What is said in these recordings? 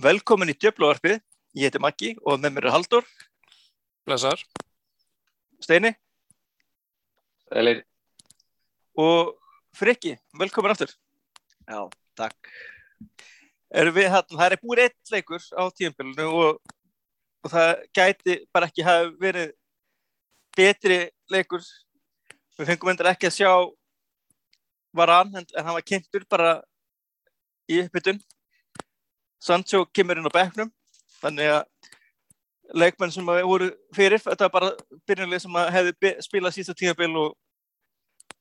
Velkomin í Djöflavarpið, ég heiti Maggi og með mér er Haldur. Blessar. Steini. Sælir. Og Frikki, velkomin aftur. Já, takk. Erum við hérna, það er búin eitt leikur á tíumfélunu og, og það gæti bara ekki hafa verið betri leikur. Við fengum endur ekki að sjá varan en, en hann var kynntur bara í uppbytun. Sancho kemur inn á bekknum þannig að leikmenn sem voru fyrir, þetta var bara byrjunlega sem hefði spilað sísta tíðabil og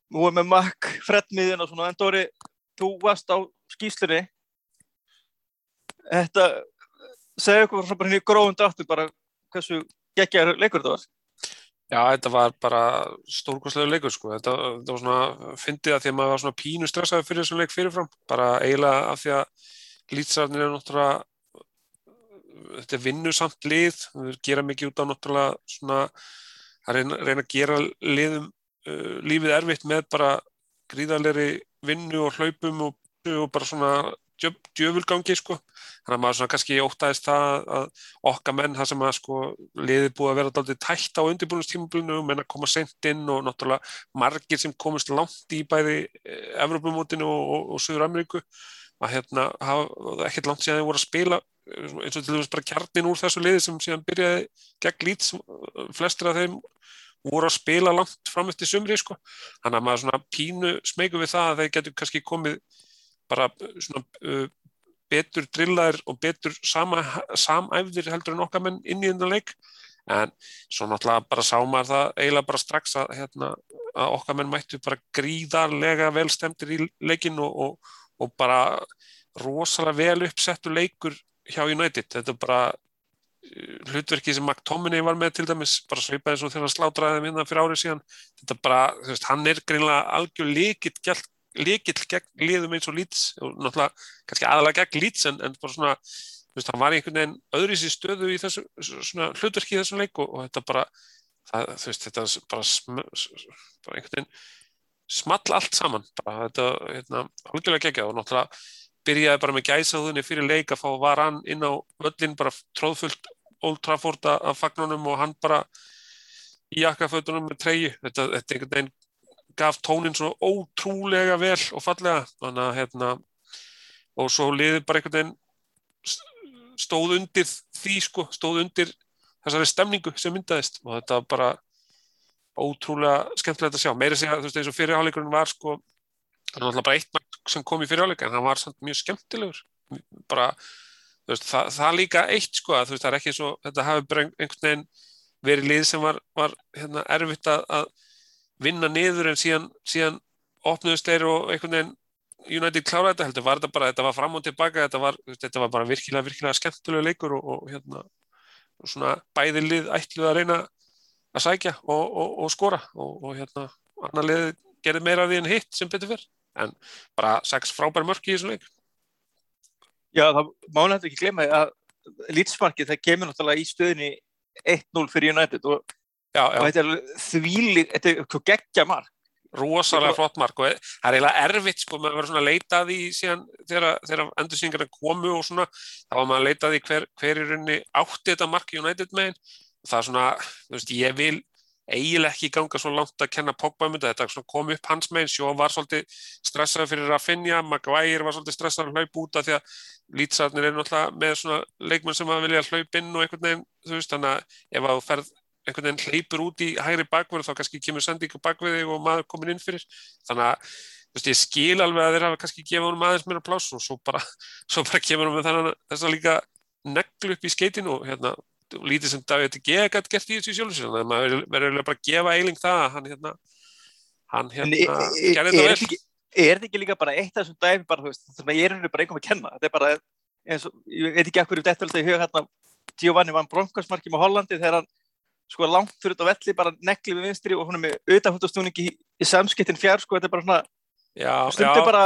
við vorum með makk frettmiðin og svona, en Dóri þú varst á skýslunni þetta segja okkur frá bara henni gróðum dráttu bara hversu geggjar leikur þetta var. Já, þetta var bara stórkvæmslega leikur sko, þetta, þetta var svona fyndið að því að maður var svona pínu stressaði fyrir þessum leik fyrirfram, bara eiginlega af því að lýtsarnir er náttúrulega þetta er vinnusamt lið við gera mikið út á náttúrulega svona að reyna, reyna að gera liðum uh, lífið erfitt með bara gríðarleiri vinnu og hlaupum og, og bara svona djöf, djöfulgangi sko. Þannig að maður svona kannski ótaðist það að okka menn það sem að sko liði búið að vera alltaf tætt á undirbúinustímabilinu menn að koma sent inn og náttúrulega margir sem komist langt í bæði eh, Evropamótinu og, og, og Suður Ameríku að hérna hafa ekkert langt síðan þið voru að spila eins og til dæmis bara kjarnin úr þessu liði sem síðan byrjaði gegn lít flestir af þeim voru að spila langt fram eftir sumri sko. þannig að maður svona pínu smegu við það að þeir getur kannski komið bara svona uh, betur drillaðir og betur sama, samæfðir heldur en okkar menn inn í þennan leik en svo náttúrulega bara sá maður það eiginlega bara strax að, hérna, að okkar menn mættu bara gríðarlega velstemtir í leikin og, og og bara rosalega vel uppsettu leikur hjá United, þetta er bara uh, hlutverki sem McTominay var með til dæmis, bara sveipaði eins og þegar hann slátraði minna fyrir árið síðan, þetta bara þú veist, hann er greinlega algjör líkill líkill gegn liðum eins og Leeds og náttúrulega kannski aðalega gegn Leeds en, en bara svona, þú veist, hann var einhvern veginn öðru í stöðu í þessu svona hlutverki í þessum leik og, og þetta bara það, þú veist, þetta bara, bara einhvern veginn small allt saman. Bara þetta, hérna, algjörlega geggjað og náttúrulega byrjaði bara með gæsaðunni fyrir leik að fá varan inn á völlin bara tróðfullt Old Trafford að fagnunum og hann bara í jakkafötunum með treyju. Þetta, þetta einhvern veginn gaf tónin svo ótrúlega vel og fallega. Þannig að hérna og svo liði bara einhvern veginn stóð undir því sko, stóð undir þessari stemningu sem myndaðist. Og þetta bara ótrúlega skemmtilegt að sjá. Meira segja þú veist eins og fyrirháleikurinn var sko það var náttúrulega bara eitt mark sem kom í fyrirháleika en hann var samt mjög skemmtilegur. Bara veist, það, það líka eitt sko að veist það er ekki svo þetta hafi bara einhvern veginn verið lið sem var, var hérna, erfitt að, að vinna niður en síðan, síðan opnuðust þeir og einhvern veginn United kláraði þetta heldur, var þetta bara, þetta var fram og tilbaka, þetta var, þetta var bara virkilega, virkilega skemmtilega leikur og, og hérna, og svona bæði lið ætluð að reyna að sækja og, og, skora og, hérna annar lið gerði meira því en hitt sem betur fyrr en bara sex frábær mörk í þessu leik. Já, það mána þetta ekki glemja að lýtsmarkið það kemur náttúrulega í stöðinni 1-0 fyrir United og, já, já. og þetta er þvílir þetta er geggja mark. Rosalega flott mark og það er eiginlega erfitt sko, maður verður svona að leita því síðan þegar, þegar endursyngarna komu og svona þá var maður að leita því hver, hver er unni átti þetta mark United meginn það er svona, þú veist, ég vil eiginlega ekki ganga svo langt að kenna Pogba um þetta, þetta kom upp hans meginn Sjó var svolítið stressað fyrir Rafinha Maguire var svolítið stressað að hlaupa út af því að lýtsarnir er náttúrulega með svona leikmenn sem að vilja hlaupa inn og einhvern veginn, þú veist, þannig að ef að þú ferð einhvern veginn hleypur út í hægri bakverð þá kannski kemur sendingu bakverði og maður komin inn fyrir, þannig að veist, ég skil alveg að þeir hafa kannski gefað honum aðeins meira pláss og svo bara, svo bara kemur hann með þess að líka neglu upp í skeitinu og hérna lítið sem David G. gætt gert í þessu sjálfsvíðan þannig að maður verður bara að gefa eiling það að hann hérna hann hérna e, gerði þetta vel. ekki, Er þetta ekki líka bara eitt af þessum dæmi bara, þú veist, þannig að ég er henni bara einhverjum að kenna? Þetta er bara eins og, ég veit ekki ekkur ef þetta alltaf í huga hérna. Giovanni vann bronkosmarki með Hollandi þegar hann sko langt fyrir þetta velli bara negli við vinstri og hún er með auðvitaðhundastúningi í, í samskiptin fjár sko, þetta er bara svona Já, stundir bara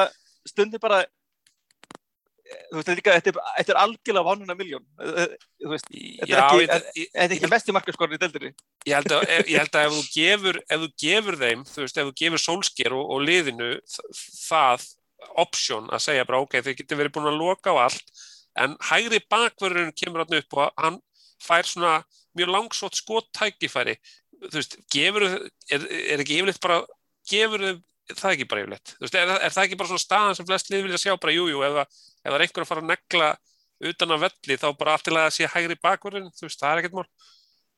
stundir bara þú veist, líka, þetta er, er algjörlega vannuna miljón þú veist, þetta er ekki, þetta er ekki mesti markaskorinn í deildinni. Ég, held að, ég held að ef þú gefur, ef þú gefur þeim, þú veist, ef þú gefur sólsker og, og liðinu það option að segja bara ok, þau getur verið búin að loka á allt en hægri bakvörðurinn kemur hann upp og hann fær svona mjög langsótt skot tækifæri þú veist, gefur er, er ekki yfirleitt bara, gefur það ekki bara yfirleitt, þú veist, er, er það ekki bara svona staðan sem flest lið vilja sjá bara jújú, jú, ef, það- ef það er einhver að fara að negla utan af velli þá bara allt til að sé hægri bakvörðurinn, þú veist, það er ekkert mál.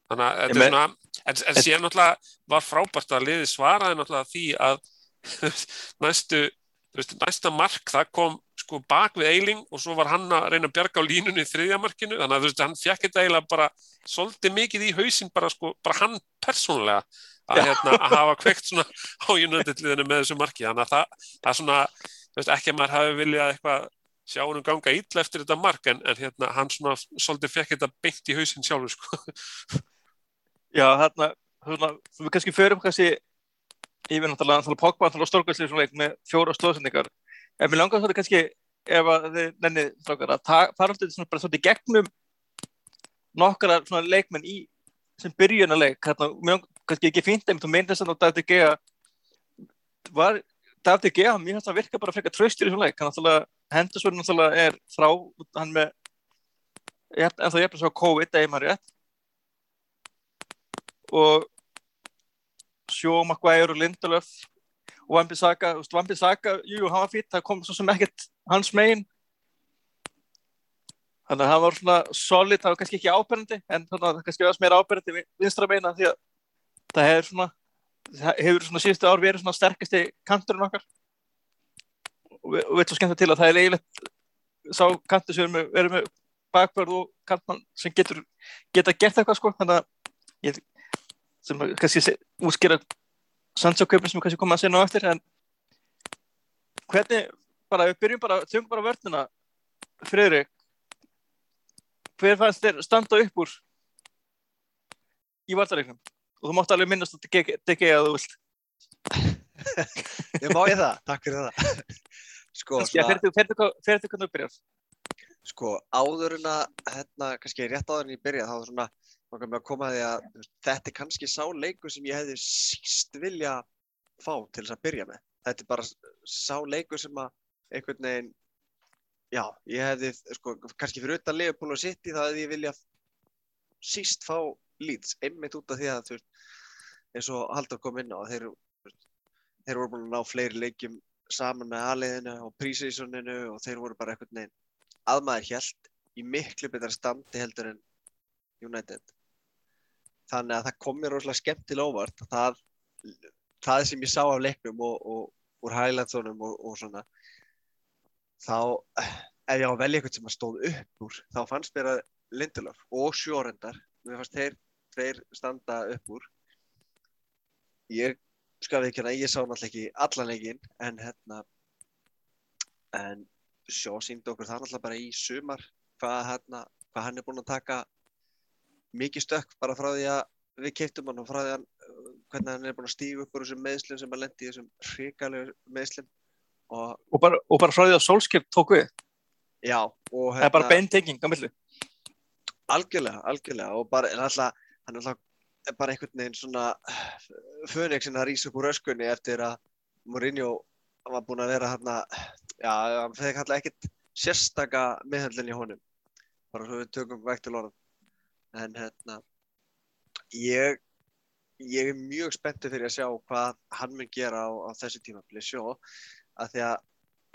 Þannig að þetta er svona en, en síðan náttúrulega var frábært að liði svaraði náttúrulega því að næstu þú veist, næsta mark það kom sko bak við Eiling og svo var hann að reyna að bjarga á línunni í þriðja markinu. Þannig að þú veist, hann fekk þetta eiginlega bara svolítið mikið í hausinn bara sko, bara hann persónulega að, hérna, að hafa kveikt svona á United-liðinu með þessu marki. Þannig að það, það svona, veist, ekki að maður hafi viljað eitthvað sjá hann ganga illa eftir þetta mark en, en hérna, hann svona svolítið fekk þetta beint í hausinn sjálfur sko. Já, þarna, svona, við kannski förum kannski yfir náttúrulega, náttúrulega Pogba, náttúrulega stórkvæslega svona leik með fjóra stóðsendingar. En mér langar svolítið kannski, ef að þið nennið strákar, að fara alltaf svona bara svolítið í gegnum nokkara svona leikmenn í sem byrjunarleik. Þarna, mér langar kannski ekki fínt og meina þess að David Gea var, David Gea, mér finnst það virka bara frekar tröstur í svona leik. Hann náttúrulega, Henderson náttúrulega er frá, hann með, en þá ég er bara svo COVID, eða maður rétt og Sjó, Maguire og Lindelöf og Wambisaka, þú veist, Wambisaka jú, jú, hann var fýtt, það kom svo sem ekkert hans megin þannig að hann var svona solid, það var kannski ekki áberandi en þannig að það kannski var meira áberandi vi- vinstra meina því að það hefur svona hefur svona síðustu ár verið svona sterkasti kanturinn okkar. Og við, við svo skemmt til að það er eiginlegt sá kantur sem við erum með bakverð og kantmann sem getur geta gert eitthvað sko. Þannig að ég, sem að kannski útskýra Sancho-kaupin sem við kannski koma að segja nú eftir en hvernig, bara við byrjum bara tökum bara vörnina. Friðrik hver fannst þér standa upp úr í vartareiknum og þú mátt alveg minnast að DG að þú vilt Ég má ég það, takk fyrir það. Sko, að fyrir þú hvernig þú byrjar sko, áður en að, hérna, kannski rétt áður en ég byrja, þá var svona, mig að koma að því að veist, þetta er kannski sá leikur sem ég hefði síst vilja fá til þess að byrja með. Þetta er bara sá leikur sem að einhvern veginn, já, ég hefði, sko, kannski fyrir utan Liverpool og City, þá hefði ég vilja síst fá Leeds, einmitt út af því að, veist, eins og Haldur kom inn á, þeir, þeir voru búin að ná fleiri leikjum saman með aðliðinu og prísísoninu og þeir voru bara einhvern veginn aðmaður hjælt í miklu betra standi heldur en United. Þannig að það kom mér rosalega skemmtilega óvart að það, það sem ég sá af leiknum og, og úr highlightsonum og, og svona þá ef ég á að velja eitthvað sem að stóð upp úr þá fannst mér að Lindelöf og Sjórendar mér fannst þeir tveir standa upp úr. Ég skal við ekki hérna, ég sá náttúrulega ekki allan leikin en hérna en sjó síndi okkur það náttúrulega bara í sumar hvað, hérna, hvað hann er búinn að taka mikið stökk bara frá því að við keiptum hann og frá því að hvernig hann er búinn að stíga upp úr þessum meðslum sem hann lendi í þessum hrikalegu meðslum og og bara, og bara frá því að Solskjaer tók við? Já og það er bara beintenging á milli? Algjörlega, algjörlega og bara, alltaf, hann er alltaf bara einhvern veginn svona fönix sem að rýsa upp úr öskunni eftir að Mourinho var búinn að vera hann já, hann fekk alltaf ekkert sérstaka meðhöndlinn í honum. Bara svo við tökum vekk til orðan en hérna ég ég er mjög spenntið fyrir að sjá hvað hann mun gera á, á þessu tímafili sjó að því að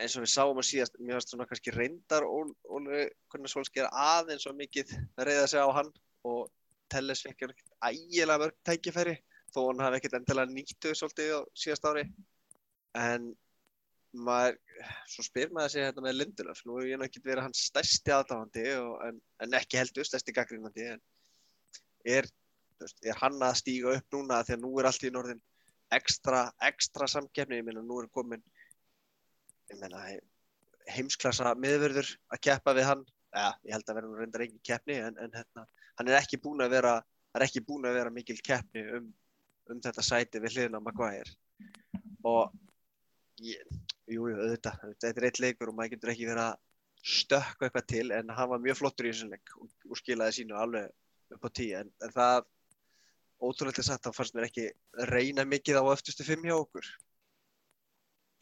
eins og við sáum að síðast, mér finnst svona kannski reyndar Óli hvernig Solskjaer aðeins svo mikið reyða sig á hann og Telles ekkert ægilega mörg tækifæri þó hann hafi ekkert endilega nýttu svolítið á síðast ári. En maður, svo spyr maður sig hérna með Lindelöf, nú hefur ég náttúrulega verið hans stærsti aðdáðandi en, en ekki heldur stærsti gaggrínandi en er, er hann að stíga upp núna að nú er allt í norðin ekstra, ekstra samkefni, ég meina nú er komin ég meina heimsklassa miðverður að keppa við hann. Ja, ég held að vera nú reyndar engin keppni en, en hérna, hann er ekki búin að vera hann er ekki búin að vera mikil keppni um, um þetta sæti við hliðina á Maguire. Og ég, jú, auðvitað, þetta er eitt leikur og maður getur ekki verið að stökka eitthvað til en hann var mjög flottur í þessum leik og, og skilaði sínu alveg upp á tíu. En, en það ótrúlega sagt, þá fannst mér ekki reyna mikið á öftustu fimm hjá okkur.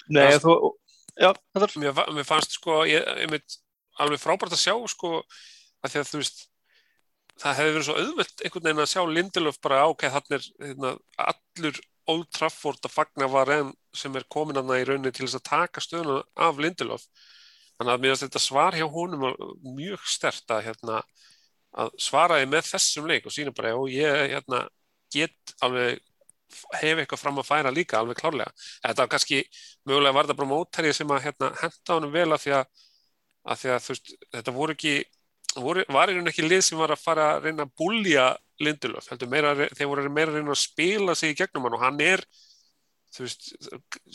Nei, þú, já, það er mér fannst sko ég, ég mynd, alveg frábært að sjá sko að því að þú veist það hefði verið svo auðvelt einhvern veginn að sjá Lindelöf bara ok, þannig er hérna, allur Old Trafford að fagna var enn sem er komin hann í rauninni til þess að taka stöðuna af Lindelöf þannig að mér finnst þetta svar hjá honum mjög stert að hérna að svara því með þessum leik og sína bara og ég hérna get alveg hef eitthvað fram að færa líka alveg klárlega. Þetta var kannski mögulega var þetta bara mótæri sem að hérna, henda honum vel af því að, að, því að veist, þetta voru ekki voru, var einhvern ekki lið sem var að fara að reyna að búlja Lindelöf, heldur meira, þeir voru meira að reyna að spila sig í gegnum hann og hann er þú veist,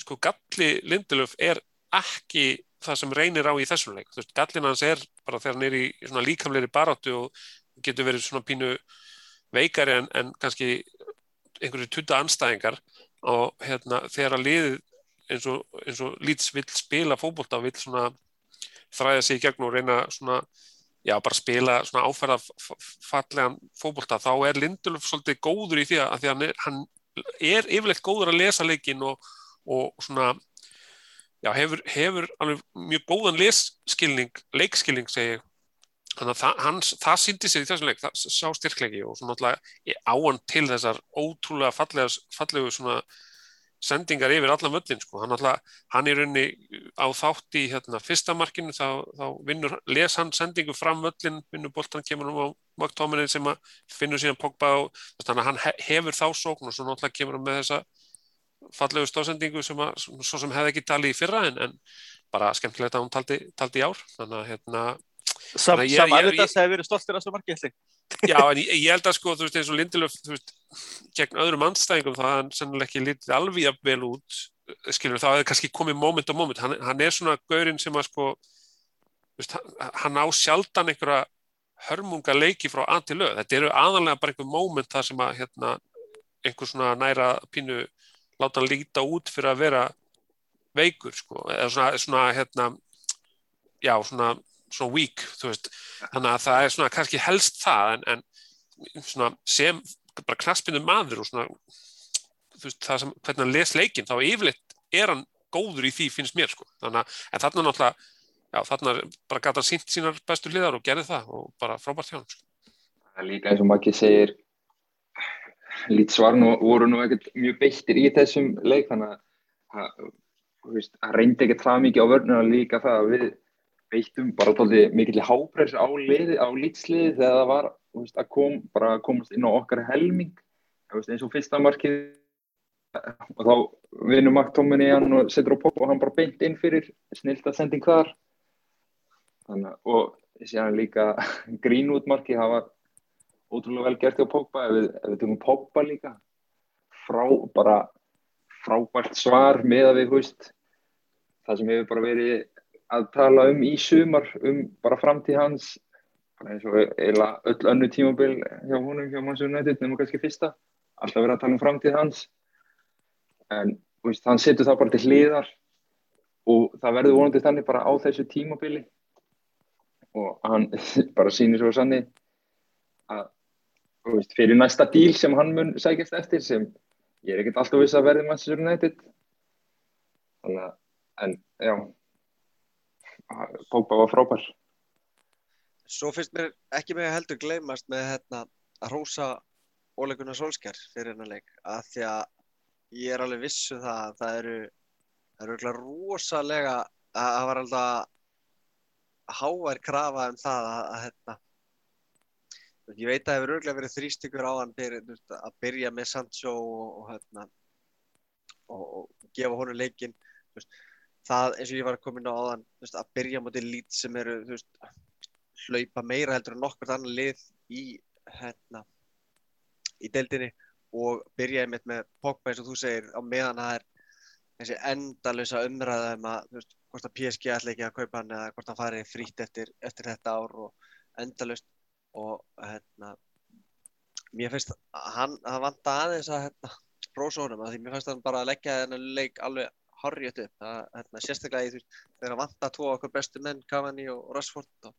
sko galli Lindelöf er ekki það sem reynir á í þessum leik, þú veist, gallin hans er bara þegar hann er í svona líkamleiri baráttu og getur verið svona pínu veikari en, en kannski einhverju tutta anstæðingar og hérna þegar að liðið eins og, og Leeds vill spila fótbolta og vill svona þræða sig í gegn og reyna svona já, bara spila svona áferða fallegan fótbolta, þá er Lindelöf svolítið góður í því að, því að hann er, hann er yfirleitt góður að lesa leikin og, og svona já, hefur, hefur alveg mjög góðan lesskilning, leikskilning segi þannig að það, hans, það síndi sér í þessum leik, það sá styrklegi og svona náttúrulega á hann til þessar ótrúlega fallega, fallegu svona sendingar yfir allan völlin sko. hann, alltaf, hann er unni á þátt í hérna, fyrsta markinu þá, þá vinnur, les hann sendingu fram völlin vinnur boltan, kemur hann á maktóminin sem finnur síðan Pogba og þannig að hann he- hefur þá sókn og svo náttúrulega kemur hann með þessa fallegu stóðsendingu sem að, sem hefði ekki talið í fyrra en, en bara skemmtilegt að hún taldi, taldi í ár þannig að hérna Sam, að ég- Sam Aritas hefur verið stoltir marki held ég. Já, en ég, ég held að sko, þú veist, eins og Lindelöf, þú veist, gegn öðrum andstæðingum, það hann sennilega ekki litið alveg vel út, skilur, það hefði kannski komið moment á moment, hann, hann er svona gaurinn sem að sko, veist, hann, á sjaldan einhverja hörmunga leiki frá að til lög, þetta eru aðalega bara einhver moment þar sem að, hérna, einhver svona næra pínu láta hann líta út fyrir að vera veikur, sko, eða svona, svona hérna, já, svona, þú veist, þannig að það er svona kannski helst það en, en svona sem bara knaspinu maður og svona veist, sem, hvernig hann les leikinn þá yfirleitt er hann góður í því finnst mér sko, þannig að, en þarna náttúrulega já, þarna bara hann sínt sínar bestu hliðar og gerði það og bara frábært hjá hann sko. Líka eins og Maggi segir lít svar nú, voru nú ekkert mjög beittir í þessum leik þannig að það reyndi ekkert það mikið á vörnuna líka það að við beittum bara tóldi mikill hápress á, á lýtsliði þegar það var veist, að kom, komast inn á okkar helming. Veist, eins og fyrsta markið og þá vinnur maktóminni hann og setur á pop og hann bara beint inn fyrir snilt að sending þar þannig og síðan líka Greenwood markið, það var ótrúlega vel gert hjá Pogba ef við, við tökum Pogba líka. Frá, bara frábært svar með að við húst það sem hefur bara verið að tala um í sumar um bara framtíð hans eins og eiginlega öll önnu tímabil hjá honum hjá United nema kannski fyrsta alltaf verið að tala um framtíð hans. En veist, hann setur það bara til hliðar og það verður vonandi þannig bara á þessu tímabili. Og hann bara sýnir svo sannig að veist, fyrir næsta díl sem hann mun sækjast eftir sem ég er ekkert alltaf viss að verði United. Þannig að en já Pogba var frábær. Svo finnst mér ekki með heldur gleymast með hérna að hrósa óleikuna Solskjær fyrir hennar leik að því að ég er alveg vissu það að það eru það eru rosalega að það var alltaf hávær krafa um það að, að hérna ég veit að það hefur örgulega verið þrýstingur á hann fyrir, að byrja með Sancho og, og, hérna, og, og gefa honum þú veist, það eins og ég var að koma inn á áðan veist, að byrja mútið lít sem eru veist, hlaupa meira heldur en nokkur annan lið í hérna, í deildinni og byrja einmitt með Pogba eins og þú segir á meðan það er þessi endalösa umræða um að þú veist, hvort að PSG ætla ekki að kaupa hann eða hvort hann fari frýtt eftir, eftir þetta ár og endalust og hérna mér finnst hann að vanta aðeins að hérna brósa honum að því mér finnst hann bara að leggja þennan leik alveg horrið upp það, hérna, sérstaklega í því þegar hann vanta tvo okkur bestu menn Cavani og Rashford og,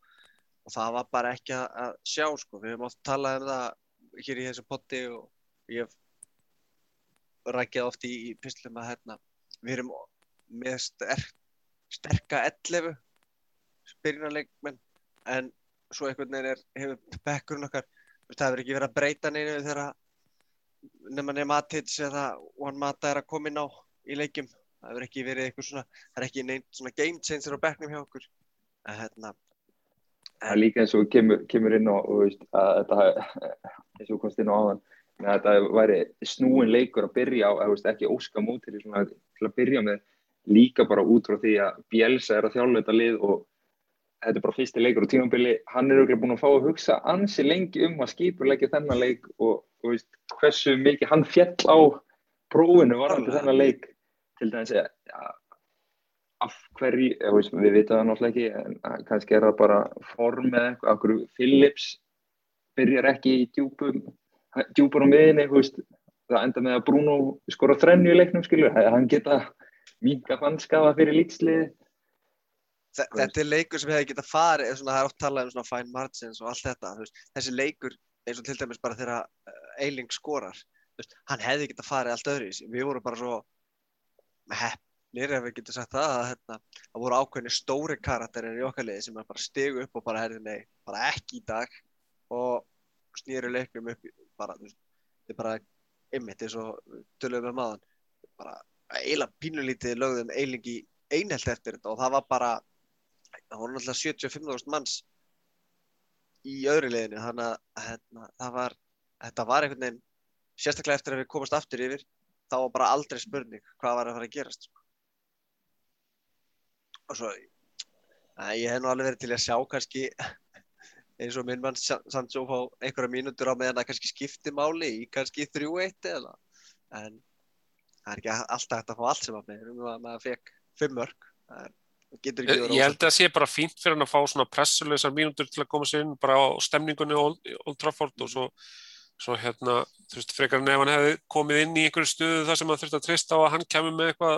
og það var bara ekki að, að sjá sko, við höfum oft talað um það hér í þessu potti og ég hef rækjað oft í, í pislum að hérna, við erum með sterk, sterka 11 spyrjunarleikmenn en svo einhvern veginn er, hefur bekkurinn okkar það hefur ekki verið að breyta neina þegar nema nema Matits eða Juan Mata er að koma inn á í leikjum það hefur ekki verið eitthvað svona það er ekki neint svona game changer á bekknum hjá okkur. En hérna Það er líka eins og kemur, kemur inn og, og veist, að þetta eins og komst inn á áðan að þetta væri snúin leikur að byrja á að veist, ekki óska mútir til að byrja með líka bara út frá því að Bielsa er að þjála þetta lið og þetta er bara fyrsti leikur og tímanbili hann er auðvitað búin að fá að hugsa ansi lengi um að skipurleikja þennan leik og, og veist, hversu mikið hann fjall á prófinu varandi þennan leik til dæmis ja, af hverju, veist, við vitum það náttúrulega ekki en kannski er það bara form eða eitthvað, af hverju Phillips byrjar ekki í djúpum djúpur á miðinni, það enda með að Bruno skora þrennu í leiknum skilur, hann geta minka fannskafa fyrir lítslið Þetta er leikur sem hefði getað farið, svona, það er oft talað um svona fine margins og allt þetta, veist, þessi leikur eins og til dæmis bara þegar Eiling skorar, veist, hann hefði getað farið allt öðru í sig, við vorum bara svo hefnir ef við getum sagt það að hérna, það voru ákveðni stóri karakterir í okkar liði sem bara stegu upp og bara herði nei, bara ekki í dag. Og snýru leiknum upp bara, þú veist, þetta er bara ymmit eins og tölum með maðan bara eiginlega pínulítið lögðum eilingi einhelt eftir þetta og það var bara það voru náttúrulega 75.000 manns í öðru liðinu þannig að hérna, var þetta var einhvern veginn sérstaklega eftir að við komast aftur yfir þá var bara aldrei spurning hvað var að fara að gerast sko. og svo að ég hef nú alveg verið til að sjá kannski eins og minn mann Sancho fá einhverja mínútur á meðan að kannski skipti máli í kannski 3-1 eða. En það er ekki alltaf hægt að fá allt sem að með maður fekk 5 mörg ég held að það sé bara fínt fyrir hann að fá svona pressulegsar mínútur til að koma sér inn bara á stemningunni Old Trafford og svo svo hérna, þú veist, frekar en ef hann hefði komið inn í einhverju stöðu þar sem hann þurfti að trista á að hann kemur með eitthvað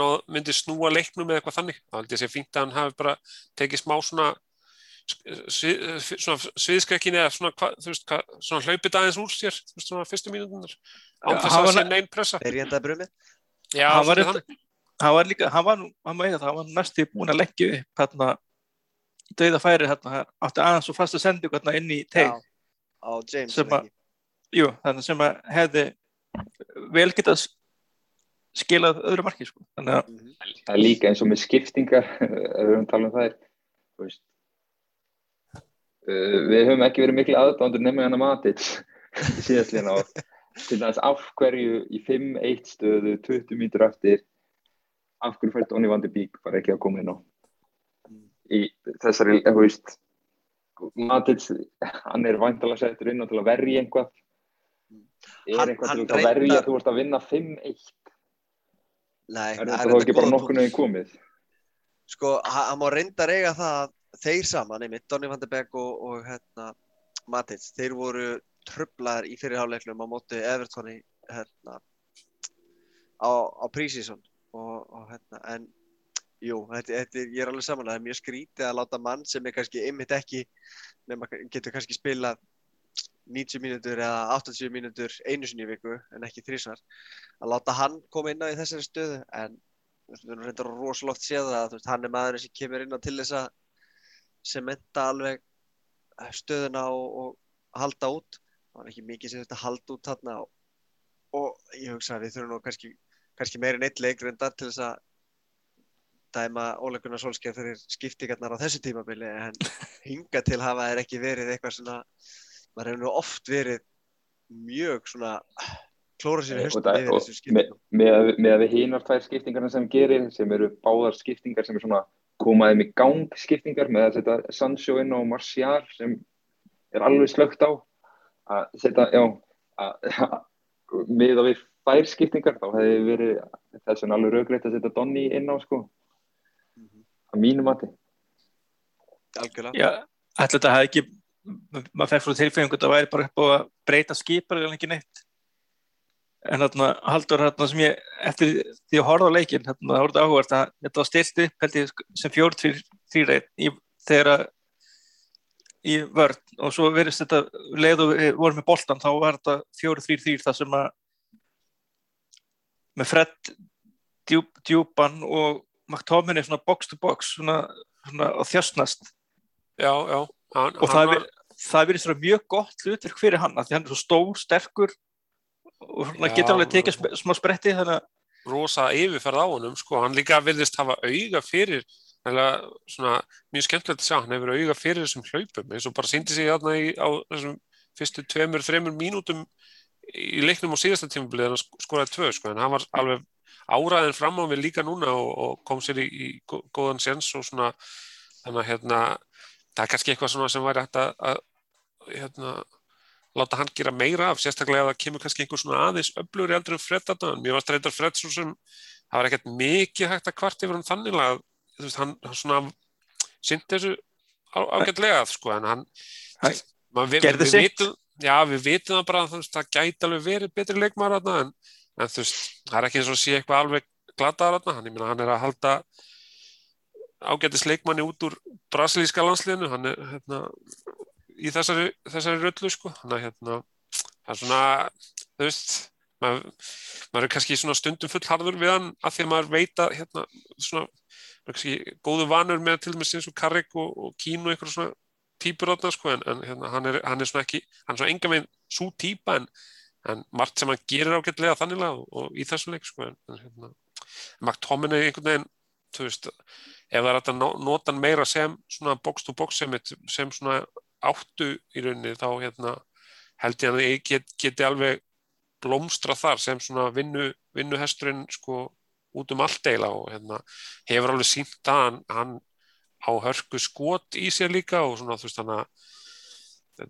ná, myndi snúa leiknum með eitthvað þannig. Þá held ég að sé fínt að hann hafi bara tekið smá svona svona sviðskrekkin eða svona, hva, þú veist, hva, svona hlaupið aðeins úr sér þú veist, svona fyrstu mínutunar án þess að það sé neinn pressa. Er ég enda brumið? Já, hann var, þannig hann. var líka, hann var, hann var, það, hann var næstu búin að leggja upp hérna dauða færi hérna, átti aðeins og fasta sending hérna inn í teig. Á James sem að, jú, þannig sem að hefði vel getað skilað öðru marki sko. þannig að Mhm. það er líka eins og með skiptingar ef við höfum talað um það þú veist uh, við höfum ekki verið miklu aðdándur nema hann að Matic síðastlíðan á til dæmis af hverju í 5-1 stöðu 20 mítur eftir af hverju fært Donny van de Beek bara ekki að koma inn á í þessari, þú veist Matic, hann er væntalega settur inn á til að verja einhvað er hann til að verja reyndar- þú ert að vinna 5-1 Nei, er þetta þá ekki bara nokkurnu í komið? Sko, ha- hann má reynda reyga það að þeir saman, einmitt, Donny van de Beek og, og hérna, Matic, þeir voru trublaðar í fyrirháleiknum á móti Evertoni hérna, á, á prísísson og, og hérna, en jú, þetta, þetta, ég er alveg saman það er mjög skrítið að láta mann sem er kannski einmitt ekki, nema getur kannski spilað 90 mínútur eða 80 mínútur einu sinni í viku en ekki þrísvar, að láta hann koma inn á í þessari stöðu. En við erum reyndar rosalótt séð þú veist, hann er maðurinn sem kemur inn á til þess að sementa alveg stöðuna og, og halda út. Það var ekki mikið sem þetta halda út þarna og, og ég hugsa að við þurfum nú kannski, kannski meira en eitt leik reyndar til þess að dæma óleikunar solskjær fyrir skiptingarnar á þessu tímabili en hinga til hafa er ekki verið eitthvað svona maður hefur nú oft verið mjög svona klóra sér í höstum það- skiptingum með, að- með að við hinar tvær skiptingarna sem gerir sem eru báðar skiptingar sem er svona komaðið með gang skiptingar með að setja Sancho inn á Martial sem er alveg slögt á að setja, já að, með að við tvær skiptingar þá hefði verið þess vegna alveg raugreitt að setja Donny inn á sko að mínu mati. algjörlega. Já, ætla þetta hefði ekki, maður fer frá tilfengjum þetta væri bara upp á að breyta skipar eða ekki neitt. En þarna, haldur þarna sem ég, eftir því að horfa á leikinn, þarna, það voruð áhugast að þetta var stilt upp, held ég, sem fjór þrýreit þegar að í vörn og svo verðist þetta leið og við vorum með boltan þá var þetta fjóri þrýr þrýr það sem að með Fred djúp, djúpan og McTominay svona box to box svona, svona að þjösnast Já, já. Hann, og það, var... verðist vera mjög gott hlutverk fyrir hann að því hann er svo stór, sterkur og svona Já, getur alveg tekið sp smá spretti þannig að rosa yfirferð á honum sko, hann líka virðist hafa auga fyrir svona, mjög skemmtilegt að sjá, hann hefur auga fyrir þessum hlaupum. Eins og bara síndi sig þarna í, á þessum fyrstu tveimur, þreimur mínútum í leiknum á síðasta tímabilið en hann skoraði tvö, sko, en hann var alveg áraðin fram á mig líka núna og, og kom sér í, í gó- góðan séns og svona, þannig að hérna það er kannski eitthvað svona sem væri hægt að, að hérna láta hann gera meira af, sérstaklega að það kemur kannski einhver svona aðeins öflugur eldur en Fred þarna, en mér varst reyndar Fred svo sem það var ekkert mikið hægt að kvart yfir hann þannig að veist, hann, hann svona syndi þessu ágætlega sko, en hann við, vitum, það bara að það gæti alveg verið betri leikmaður þarna, en, en þú veist, það er ekki eins og að sé eitthvað alveg glataðar hann, ég meina, hann er að halda ágætis leikmanni út úr brasilíska landsliðinu, hann er hérna, í þessari, þessari röllu sko, hann er hérna það er svona, þú veist maður, maður er kannski svona stundum fullharður við hann að því að maður veit að hérna, svona, maður er kannski góðu vanur með til dæmis eins og Karrik og, og Kín og einhver svona típur átna sko, en, en hérna, hann, er, hann er svona ekki, hann er svona enga veginn svo típa en, en margt sem hann gerir ágætlega þanniglega og, og í þessum leik sko, en, en hérna, McTominay einhvern veginn, þú veist ef það er hægt að nota meira sem svona box to box sem, sem svona áttu í rauninni þá hérna, held ég að ég get, geti alveg blómstra þar sem svona vinnu, vinnuhesturinn sko út um allt eila og hérna, hefur alveg sínt að hann, hann á hörku skot í sér líka og svona þú veist hann að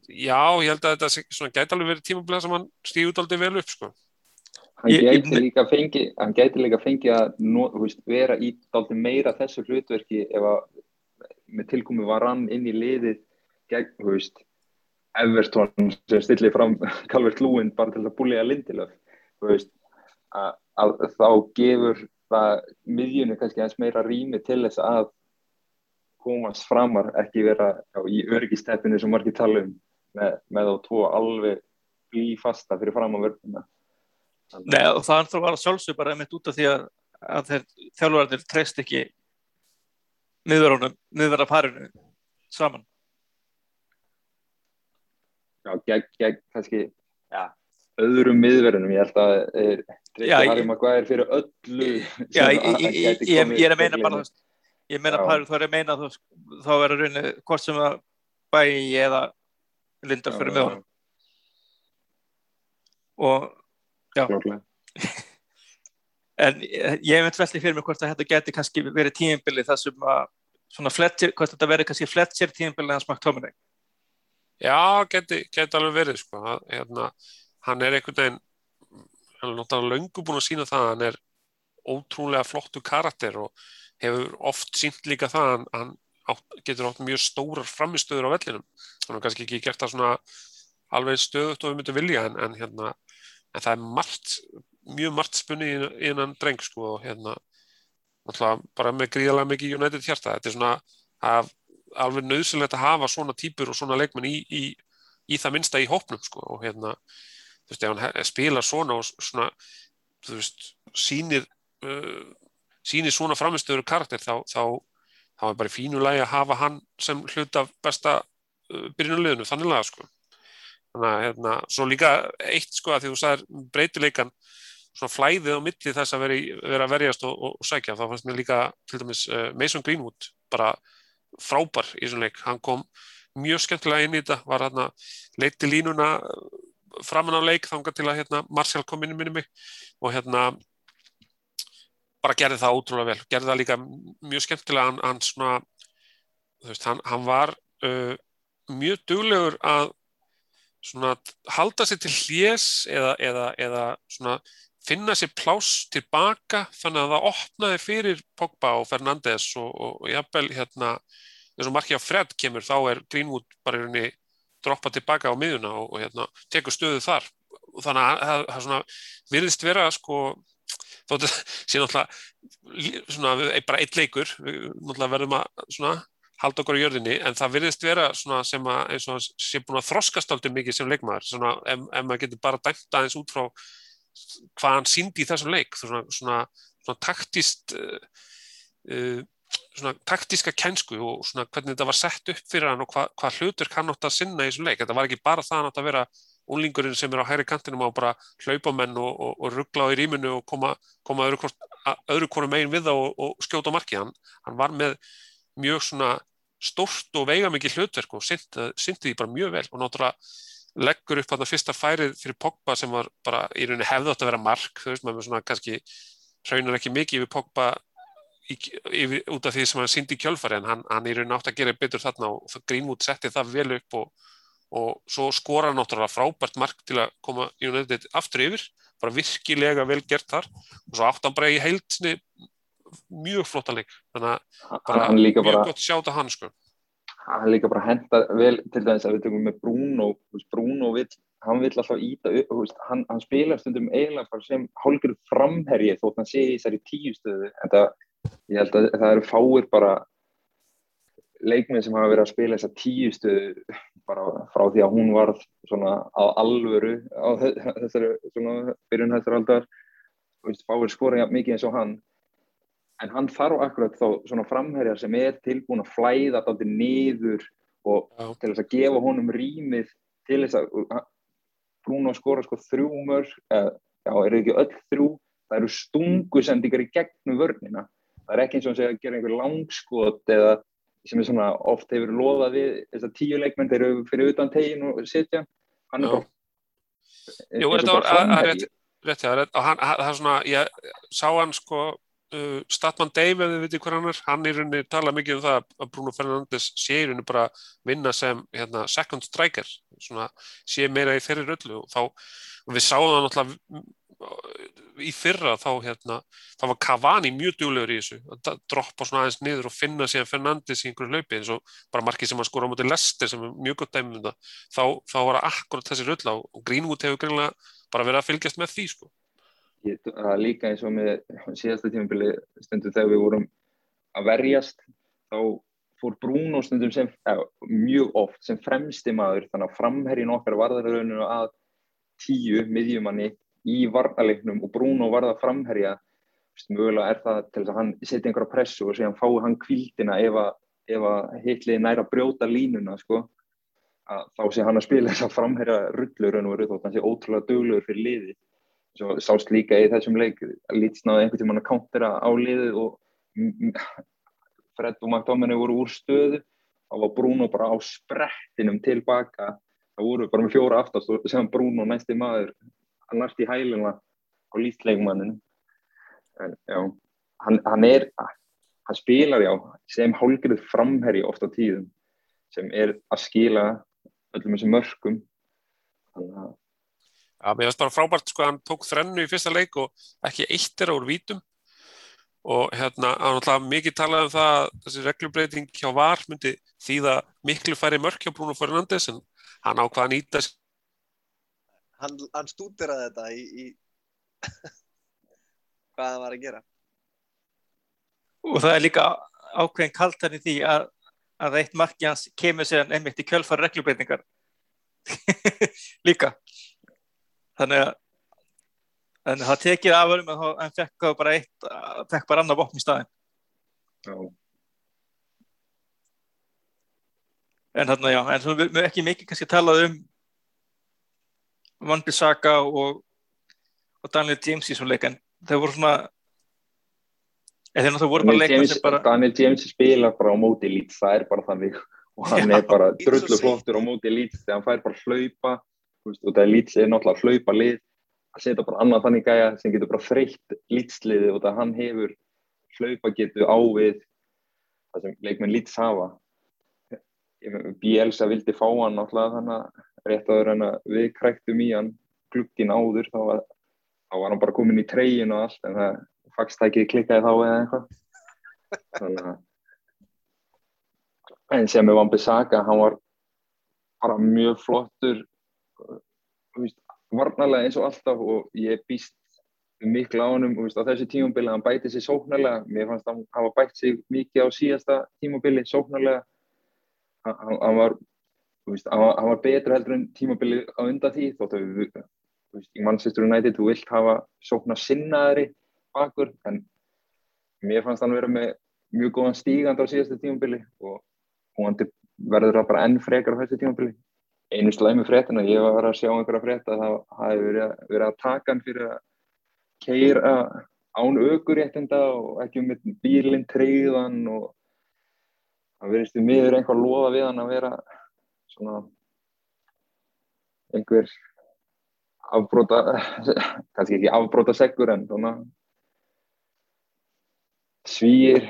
já, ég held að þetta svona gæti alveg verið tímablega sem hann stíði út aldrei vel upp sko. Hann gæti líka fengi, hann gæti líka fengi að no, veist, vera í dálítið meira þessu hlutverki ef að með tilkomi var hann inn í liðið gegn, þú veist, Everton sem stillir fram Calvert Lúin bara til að búlega Lindelöf, þú veist, að, að þá gefur það miðjunni kannski aðeins meira rými til þess að komast framar, ekki vera já, í örgisteppinu sem margir tala um með, með þá tvo alveg blífasta fyrir fram á vörðuna. Nei, og það þarf að vara sjálfsög bara einmitt út af því að, að þeir þjálfurarnir treyst ekki miðverðunum, miðverða parinu saman. já, gegn, gegn kannski já, öðrum miðverðunum ég held að er, Já, ég- Maguire fyrir öllu Já, ég, að- ég, að ég, ég, ég er að meina bara, veist, ég meina parið, þá er að meina veist, þá er að raunni hvort sem að bæi eða lindar fyrir honum. Og. en ég ég veit veldi fyrir mig hvort að þetta geti kannski verið tímabili þar sem að svona Fletcher, hvort þetta verið kannski Fletcher tímabili hans McTominay. Já, geti, geti alveg verið sko. Hann- hérna, hann er einhvern veginn hann er náttúrulega löngu búin að sína það að hann er ótrúlega flottu karakter og hefur oft sínt líka það að hann, hann átt, getur átt mjög stórar framistöður á vellinum hann har kannski ekki gert það svona alveg stöðut og við myndum vilja en, en, hérna, en það er margt mjög margt spunni innan dreng sko, og hérna bara með gríðalega mikið United hjarta. Þetta er svona að alveg nöðsynlegt að hafa svona típur og svona leikmenn í, í, í það minnsta í hópnum sko og hérna þú veist, ef hann spilar svona og svona þú veist, sýnir uh, sýnir svona framistöður karakter þá, þá, þá er bara í fínu lagi að hafa hann sem hlut af besta uh, byrjunuleginu, þannig laga sko þannig að hérna, svo líka eitt sko að því þú sagðir breytileikan svona flæðið á milli þess að vera, í, vera að verjast og, og, og sækja, þá fannst mér líka til dæmis uh, Mason Greenwood bara frábær í þessum leik, hann kom mjög skemmtilega inn í þetta, var hérna leiti línuna framan á leik þangað til að hérna Martial kom inn í minni mig og hérna bara gerði það ótrúlega vel, gerði það líka mjög skemmtilega, hann, hann svona þú veist, hann, hann var uh, mjög duglegur að svona halda sér til hlés eða, eða, eða svona finna sér pláss tilbaka þannig að það opnaði fyrir Pogba og Fernandes og, og, og jafnvel hérna eins og markið á Fred kemur þá er Greenwood bara í rauninni droppa tilbaka á miðuna og, og hérna tekur stöðu þar. Og þannig að það, það svona virðist vera sko þóttu sé náttúrulega svona bara eitt leikur. Náttúrulega verðum að svona halda okkur í jörðinni en það virðist vera sem að sé búin að þroskast aldrei mikið sem leikmaður svona ef, ef maður getur bara dæmt aðeins út frá hvað hann síndi í þessum leik svona, svona, svona taktist uh, uh, svona taktíska kænsku og svona hvernig þetta var sett upp fyrir hann og hvað hva hlutur kann átt að sinna í þessum leik. Þetta var ekki bara það hann átt að vera úlingurinn sem er á hægri kantinum á bara hlaupamenn og, og, og ruggla á í rýminu og koma, koma öðru, hvort megin við það og, og skjóta marki hann, hann var með mjög svona stort og veigamikið hlutverk og syndi því bara mjög vel. Og náttúrulega leggur upp að það fyrsta færið fyrir Pogba sem var bara í rauninni hefði átt að vera mark, þú veist maður svona kannski hraunar ekki mikið yfir Pogba yfir, út af því sem hann syndi í kjölfari en hann, hann í rauninni átt að gera betur þarna og Greenwood setti það vel upp og, og svo skora náttúrulega frábært mark til að koma í United aftur yfir, bara virkilega vel gert þar. Og svo átt hann bara í heilsni mjög flotta leik. Þannig að bara mjög bara, gott sjáta hann sko. Hann líka bara henda vel til dæmis að við tökum með Bruno Bruno vill, hann vill alltaf íta hann, hann spila stundum eiginlega sem hálfur framherji þótt hann sé í þessari tíu stöðu. En það, ég held að það eru fáir bara leikmið sem hafa verið að spila þessa tíu stöðu bara frá því að hún var svona á alvöru á þessari svona byrjun þessar aldar fáir skora mikið eins og hann en hann þarf akkurat þá svona framherjar sem er tilbúin að flæða þetta niður og Já. til þess að gefa honum rýmið til þess að Bruno skora sko þrjú mörg eða já, eru ekki öll þrjú það eru stungusendingar í gegnum vörnina. Það er ekki eins og að gera einhver langskot eða sem er svona oft hefur loðað við þess að tíu leikmenn þeir eru fyrir utan tegin og sitja. Hann er bara Jú, þetta var að rétt, rétt, já, það er svona ég sá hann sko uh, Statman Dave, ef þið veitir hvað hann er hann í rauninni tala mikið um það að Bruno Fernandes sé í rauninni bara vinna sem hérna, second striker svona, sé meira í þeirri röllu og þá, og við sáum það náttúrulega í fyrra þá hérna, þá var Cavani mjög djúlegur í þessu að droppa svona aðeins niður og finna síðan Fernandes í einhverju hlaupi eins og bara markið sem að skora á móti Lester sem er mjög gott dæmum þá, þá var akkurat þessi röll og Greenwood hefur greinlega bara verið að fylgjast með því sko er líka eins og með síðasta tímafili stundu þegar við vorum að verjast þá fór Bruno stundum sem eða, mjög oft sem fremsti maður þannig að framherrin okkar varðarrauninu að tíu miðjumanni í varnalegnum og Bruno varða framherja. Mögulega er það til þess að hann setja einhverja pressu og segja hann fái hann kvildina ef að, að hitlið næra brjóta línuna sko. Að þá sé hann að spila þess að framherja rullur og þannig að hann sé ótrúlega döglegur fyrir liði Svo sást líka í þessum leik lýtsnaði einhvern tíma að countera á liðu og Fred og McDominay voru úr stöðu. Þá var Bruno bara á sprettinum tilbaka það voru bara með fjóra aftast og sem Bruno næsti maður hann næst í hæluna á lýtsleikmanninu en já, hann, hann er hann spilar já sem hálfgerð framherri ofta tíðum sem er að skila öllum þessum mörgum þannig að Já, mér finnst bara frábært sko að hann tók þrennu í fyrsta leik og ekki eitt er á úr vítum. Og hérna, hann hlað mikið talað um það að þessi reglubreiting hjá var myndi þýða miklu færi mörk hjá Bruno Fernandes en hann ákvaða að nýta Hann, hann stúdiraði þetta í, í hvað það var að gera. Og það er líka ákveðin kaltan í því að, að eitt marki hans kemur sér einmitt í kjölfari reglubreitingar líka þannig að en það tekið afhverjum en hann fekk bara eitt fekk bara annar vopn í staðin Já. En þannig að já en við ekki mikið kannski talað um Van Bissaka og, og Daniel James í svona leik en þau voru svona eða það voru bara leikmenn sem bara Daniel James spila bara á móti lít það er bara þannig. Og hann já, er bara drullu flottur á móti lít þegar hann fær bara hlaupa og það er lýtsið náttúrulega hlaupa lið að setja bara annað þannig gæja sem getur bara þreytt lýtsliði og það hann hefur hlaupa getur á við það sem leikmenn lýts hafa. Bielsa vildi fá hann náttúrulega þannig að rétt áður en að við kræktum í hann glukkin áður þá var þá var hann bara komin í treyin og allt en það faxtækið klikkaði þá eða eitthvað. Þannig að en sem með Van-Bissaka hann var bara mjög flottur varnarlega eins og alltaf og ég býst miklu á honum þú veist, á þessu tímabili hann bæti sig sóknarlega. Mér fannst hann hafa bætt sig mikið á síðasta tímabili sóknarlega. Hann, hann- hann var veist, hann var, hann var betur heldur en tímabili á undan því þótt að við veist, í Manchester United þú vilt hafa sóknar sinnaðri bakur en mér fannst hann vera með mjög góðan stígand á síðasta tímabili og hún verður það bara enn frekar á þessu tímabili einu slæmi fréttina, ég var að sjá einhverja frétta að það hafi verið, að- verið að taka hann fyrir að keira án aukuréttinda og ekki með bílinn treyðan og það verðist við miður einhver loða við hann að vera svona einhver afbróta kannski ekki afbróta seggur en svona svíir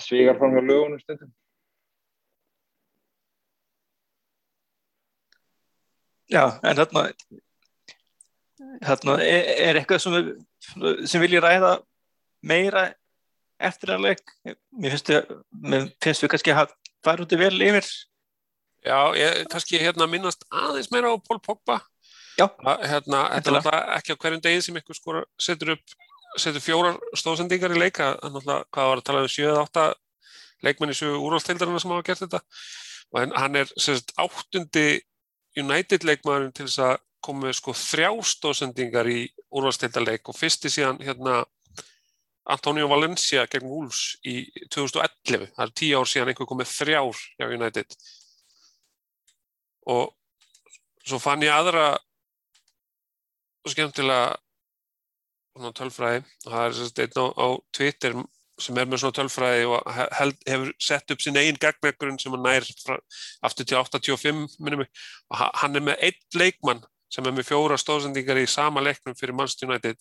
svígar fram hjá lögunum stundum Já, en þarna, þarna er, er eitthvað sem, sem vilji ræða meira eftir að leik. Mér finnst við kannski að fara út í vel yfir. Já, ég kannski hérna minnast aðeins meira á Pól Pogba. Já. Að, Hérna, þetta er náttúrulega ekki á hverjum degi sem ykkur skora setur upp, setur fjórar stóðsendingar í leika. Það er náttúrulega, hvað var að tala um 7-8 leikmenn í sögu úrvalstildarinn sem hafa gert þetta. Og hann er sérst áttundi United leikmaðurinn til þess að koma með sko þrjá stóðsendingar í úrvalstildarleik og fyrsti síðan hérna Antonio Valencia gegn Wolves í 2011. Það er tíu ár síðan einhver komið þrjár hjá United og svo fann ég aðra skemmtilega tölfræði það er einn á, á Twitter sem er með svona tölfræði og he- held, hefur sett upp sín eigin gagnvegurinn sem hann nær aftur til 85 minnum og ha- hann er með einn leikmann sem er með fjóra stóðsendingar í sama leiknum fyrir Manchester United.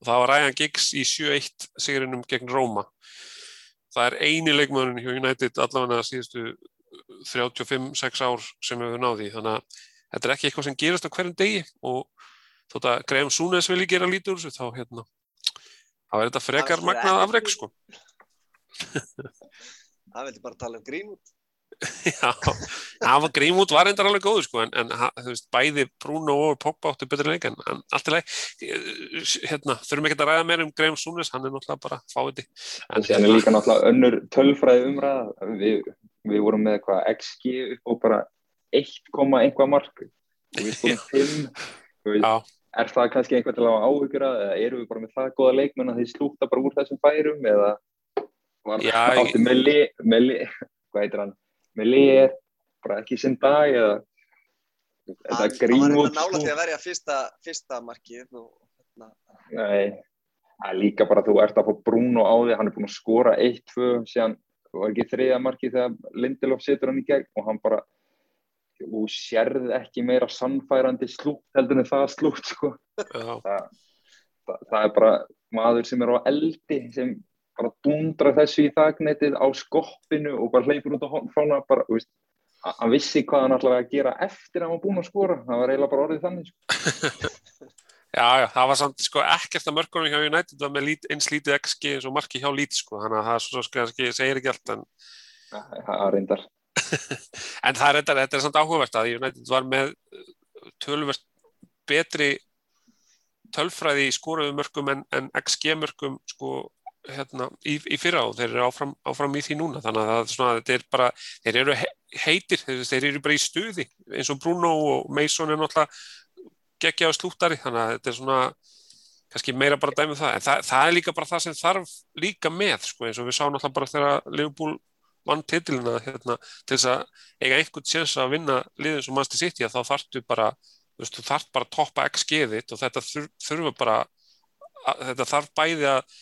Og það var Ryan Giggs í 7-1 sigurinnum gegn Róma. Það er eini leikmanninn hjá United allavega síðustu 35-6 ár sem hefur náði þannig að þetta er ekki eitthvað sem gerast á hverjum degi. Og þótt að Graham Súnes vilji gera þessu þá hérna þá er þetta frekar Það magnað ekki- afreg sko. Það vildi bara tala um Greenwood. Já, það var Grímút var reyndar alveg góður sko en, en veist, bæði Bruno og Pogba áttu betri leik en, en allt í leik hérna, þurfum ekki að ræða meira um Graham Súnes hann er náttúrulega bara fáiði En síðan er líka náttúrulega önnur tölfræði umræða. Við, við vorum með eitthvað XG upp á bara 1, eitthvað mark. Og við skoðum 5. Þú veist, Já, Er það kannski einhvern til að hafa áhyggjur að eða eru við bara með það góða leikmenn að þeir slúta bara úr þessum færum eða var Já, ég- átti með li, með li, hvað heitir hann, með li er bara ekki sinn dag eða þetta Hann hann var Greenwood eitthvað nála sko. til að verja fyrsta, fyrsta markið og hérna, Nei, það er líka bara að þú ert að fá Bruno á því, hann er búinn að skora 1-2 síðan var ekki þriða markið þegar Lindelof setur hann í gegn og hann bara og sérð ekki meira sannfærandi slútt heldur en það slútt sko. það, það, það er bara maður sem er á eldi sem bara dundrar þessu í þagnetið á skoppinu og bara hleypur út á fána bara, þú veist, hann vissi hvað hann ætlaði að gera eftir að hann var búinn að skora það var eiginlega bara orðið þannig sko. já, já, það var samt sko ekkert að mörkunum hjá United var með lít, eins lítið XG eins og marki hjá lít sko þannig að það svo sko kannski segir ekki allt en það það reyndar En það er þetta, er samt áhugavert að United var með uh, tölvert betri tölfræði í skoruðu mörgum en, en XG mörgum sko hérna í, í fyrra og þeir eru áfram, áfram í því núna. Þannig að þetta er bara þeir eru he heitir, þeir, þeir eru bara í stuði eins og Bruno og Mason er náttúrulega geggja á slúttari. Þannig að þetta er svona kannski meira bara dæmið það, en það, það er líka bara það sem þarf líka með sko eins og við sáum náttúrulega bara þegar Liverpool vann titilina hérna, til þess að eiga einhvern séns að vinna liðin sem mannstu sitt í að þá þarftu bara þú þarf bara að toppa XG-þitt og þetta þur, þurfa bara að, þetta þarf bæði að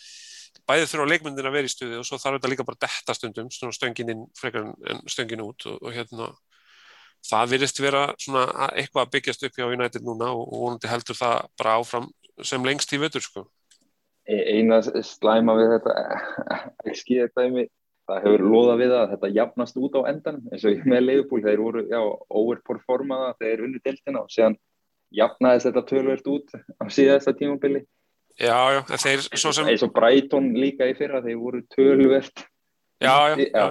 bæði þurfa leikmyndin að vera í stuði og svo þarf þetta líka bara að detta stundum stöngin inn frekar en- stöngin út og, og hérna það virðist vera svona að- eitthvað að byggjast upp hjá United núna og, vonandi heldur það bara áfram sem lengst í vetur sko. E- eina slæma við þetta XG dæmi það hefur loðað við að þetta jafnast út á endan eins og með Leifupúl, þeir voru overperformaða, þeir unnu deltina og séðan jafnaðist þetta tölvert út á síðasta tímabili. Já, já, þeir svo sem, eins og Brighton líka í fyrra, þeir voru töluvert já, já, Já.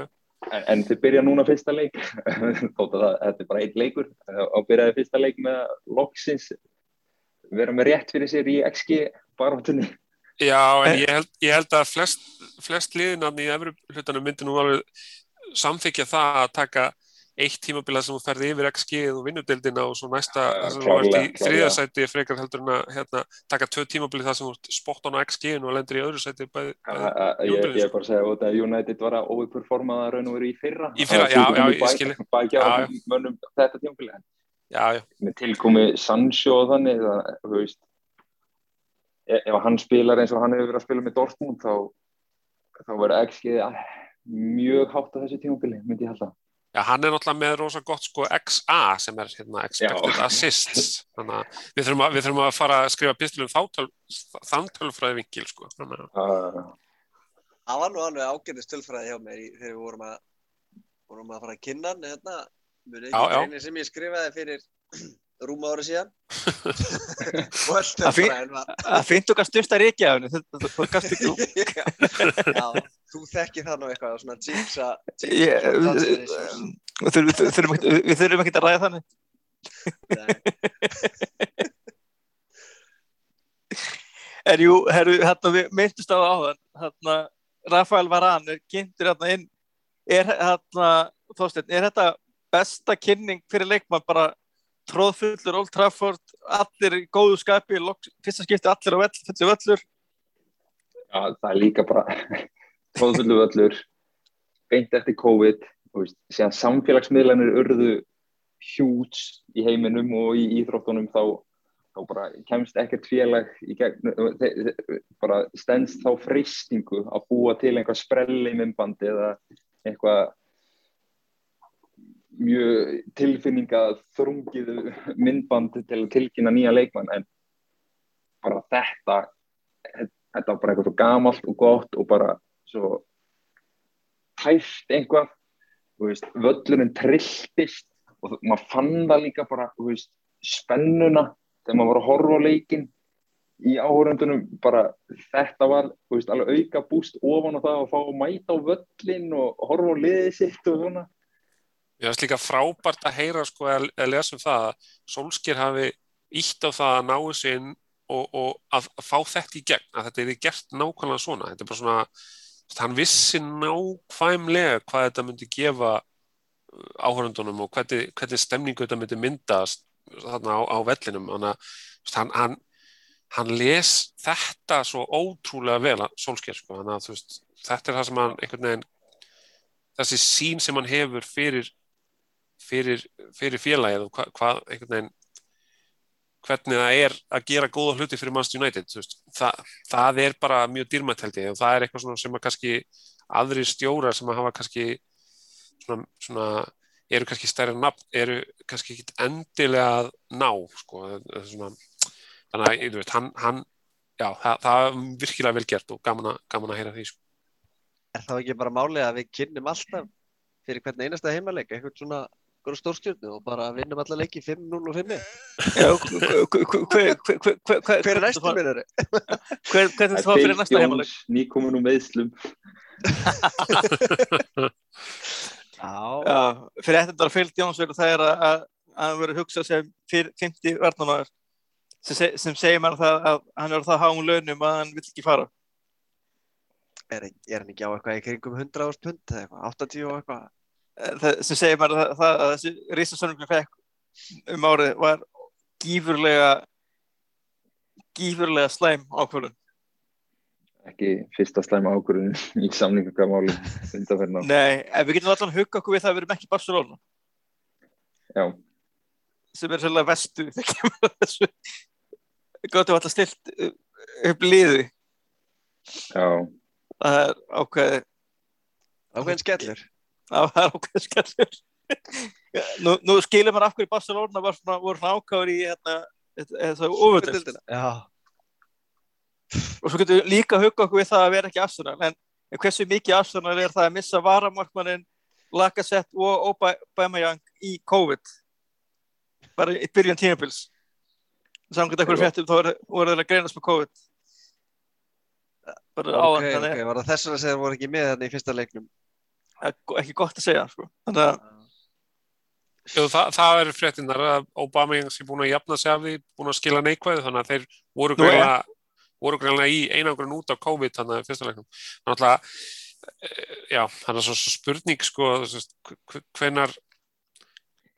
en, en þeir byrja núna fyrsta leik. Þótt að það, þetta er bara einn leikur. Og byrjaði fyrsta leik með loksins vera með rétt fyrir sér í XG barátunni já, en ég held, ég held að flest, flest liðinarni í efri hlutanum myndi nú alveg samþykja það að taka eitt tímabila sem þú ferði yfir XG og vinnudeldina og svo næsta Ja, þar sem þú ert í klárlega, klárlega. þriða sæti frekar heldur en að hérna, taka tvö tímabili þar sem þú ert spott á XG-inu og lendur í öðru sæti bæði, A- bæði. a- ég, Júbílus. ég er bara að segja út að United var að overperformaða raun og veru í fyrra Í fyrra, já, já, ég bak- skil. baki á mönnum þetta tímabili Já, já, með tilkomi Sancho og þannig það, ef hann spilar eins og hann hefur verið að spila með Dortmund þá, þá verður XG mjög hátt á þessu tímabili myndi ég halda. Já, hann er náttúrulega með rosa gott sko XA sem er hérna expected Já. assists. Þannig að við þurfum að, við þurfum að fara að skrifa pistilum þann tölfræði vinkil sko Það var nú alveg ágætist tölfræði hjá mér í, þegar við vorum að, vorum að fara að kynna hann, hérna, Já, ekki sem ég skrifaði fyrir rúma ári síðan. Það finnst okkar styrst að reykja af henni, þetta þú gafst ekki þú þekkir það nú eitthvað, svona translation. Við þurfum- ekki að ræða þannig. Nei, En jú, herru, hérna við myndist á áðan, hérna, Rafael Varane er kynntur hérna inn, er hérna, Þorsteinn, er þetta besta kynning fyrir leikmann bara tróðfullur Old Trafford, allir góðu skapi, fyrsta skipti allir á vell, fullu völlur, já, það er líka bara tróðfullu völlur beint eftir COVID síðan samfélagsmiðlanir urðu hjúts í heiminum og í íþróttunum þá, þá bara kemst ekkert félag bara stendst þá freystingu að búa til einhvað sprelli myndbandi eða eitthvað mjög tilfinninga þrungið myndband til að tilkynna nýja leikmann en bara þetta þetta var bara eitthvað svo gamalt og gott og bara svo tæft eitthvað þú veist, völlurinn trilltist og maður fann það líka bara veist, spennuna þegar maður var að horfa á leikinn í áhörundunum bara þetta var veist, alveg auka búst ofan á það að fá að mæta á völlin og horfa á liðið sitt og svona Ég finnst líka frábært að heyra sko að, að lesa um það að Solskjær hafi ítt á það að ná þessu inn og, og að, að fá þetta í gegn, að þetta er gert nákvæmlega svona. Þetta er bara svona, hann vissi nákvæmlega hvað þetta myndi gefa áhörundunum og hvernig, hvernig stemningu þetta myndi myndast þarna á, á vellinum. Þannig að hann, hann, hann les þetta svo ótrúlega vel að Solskjær sko. Þannig að veist, þetta er það sem hann einhvern veginn þessi sín sem hann hefur fyrir fyrir, fyrir félagið og hvað, einhvern veginn hvernig það er að gera góða hluti fyrir Manchester United veist, það, er bara mjög dýrmætt held ég og það er eitthvað sem að kannski aðri stjórar sem að hafa kannski svona, svona eru kannski stærri nafn, eru kannski ekki endilega að ná sko, svona, þannig að þú veist, hann, hann já, það, það er virkilega vel gert og gaman að, gaman að heyra því sko. Er það ekki bara málið að við kynnum alltaf fyrir hvern einasta heimaleik, eitthvað svona einhverja stórstjórnu og bara vinnum alla leiki 5-0 og 5 Já, hver Hver er næstu minnari? Hvernig þú það fyrir næsta heimaleg? nýkomin úr meðslum Já, Já, fyrir þetta Phil Jones verður það er að, að, að hann verður hugsað sem fyrir 50 verðnumæður sem, seg- sem segir mann það að hann er það háum launum að hann vill ekki fara. er, er hann ekki á eitthvað í kringum 100 árs pund eða eitthvað, 80 og eitthvað? Það, sem segir mann það, það að þessi risasönum fekk um árið var gífurlega gífurlega slæm ákvörðun. ekki fyrsta slæma ákvörðun í samlingamáli undanferna Nei, en við getum allan hugga okkur við það að við erum ekki Barcelona. Já, sem er sérlega vestu þegar kemur að þessu. Gott að alltaf stilt upp liði. Já, það er ákveðið Ákveðin skellur. Það er ákveðið skellur. Nú, nú skilur maður af hverju Barcelona var svona, voru svona ákvæður í hérna, þessu Já, og svo getum við líka hugga okkur við það að vera ekki Arsenal en, en hversu mikið Arsenal er það að missa varamarkmannin Lacazette og Aubameyang í COVID? Bara í byrjun tímabils. Samkvæmt ekkur fréttum þá voru- voru þeir að greinast með COVID. Bara Ok, áðan, þannig ok, var það þess sem þeir voru ekki með þarna í fyrsta leiknum? Að ekki gott að segja sko. þannig að það, það er fréttinnar að Obama sé búin að jafna sig af því, búin að skila neikvæðu þannig að þeir voru greinlega voru greinlega í einangrun út af COVID þannig að fyrsta leiknum. Þannig að já, þannig að svo, svo spurning sko, hvenar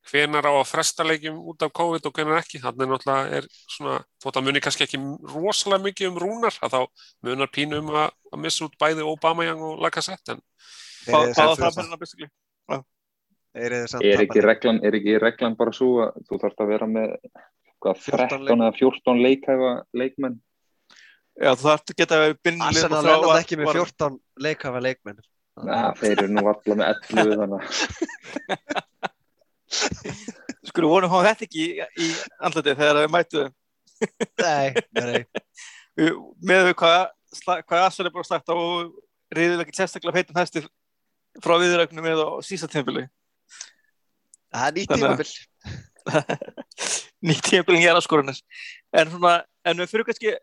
hvenar á að fresta leikjum út af COVID og hvenar ekki, þannig er náttúrulega er svona, þótt að muni kannski ekki rosalega mikið um rúnar, að þá munar pínu um að, að missa út bæði Obama og Lacazette, en Fyrir hann basically samt Er ekki, reglan, er ekki reglan bara svo að þú þarfst að vera með hvað, 14 13 eða 14 leikhæfa leikmenn? Já, þú þarf að geta byrnlið Arsenal er náttúrulega ekki með 14 leikhafa leikmenn. Na, þeir eru nú alltaf með 11 þannig að Skulum vonum hafa þetta ekki í, andletið þegar við mætu þeim. Nei, nei, með við hvað, hvað Asar er bara slagt á og reyðið ekki sérstaklega feitin hæsti frá viðræknum með á sísta tímabili. Það er nýtt að- tímabil. Nýtt tímabilin ég er áskorunis. En svona, en við fyrir kannski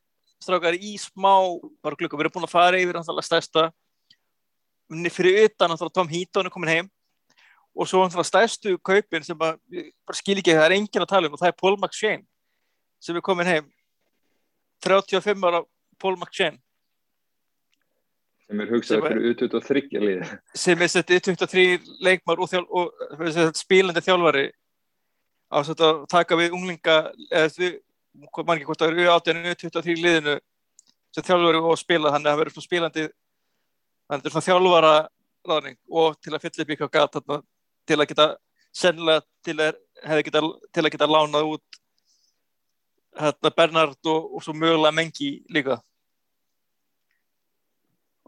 strákar í smá bara glukka. Við erum búin að fara yfir náttúrulega stærsta fyrir utan náttúrulega Tom Heaton er komin heim og svo náttúrulega stærstu kaupin sem að, ég bara skil ekki það er enginn að tala um og það er Paul McShane sem er komin heim 35 ára Paul McShane sem er hugsað fyrir U23 liði. sem er sett 23 leikmar og, og sett, spílandi þjálfari á að taka við unglinga eða mann ekki hvort það eru átjörninu 23 liðinu sem þjálfari og spila þannig að það verður svona spílandi þannig að þetta er svona þjálfara ráðning og til að fylla upp ykkur gat þarna, til að geta sennilega til að, geta, til að geta lánað út hérna, Bernard og, og svo mögulega Mengi líka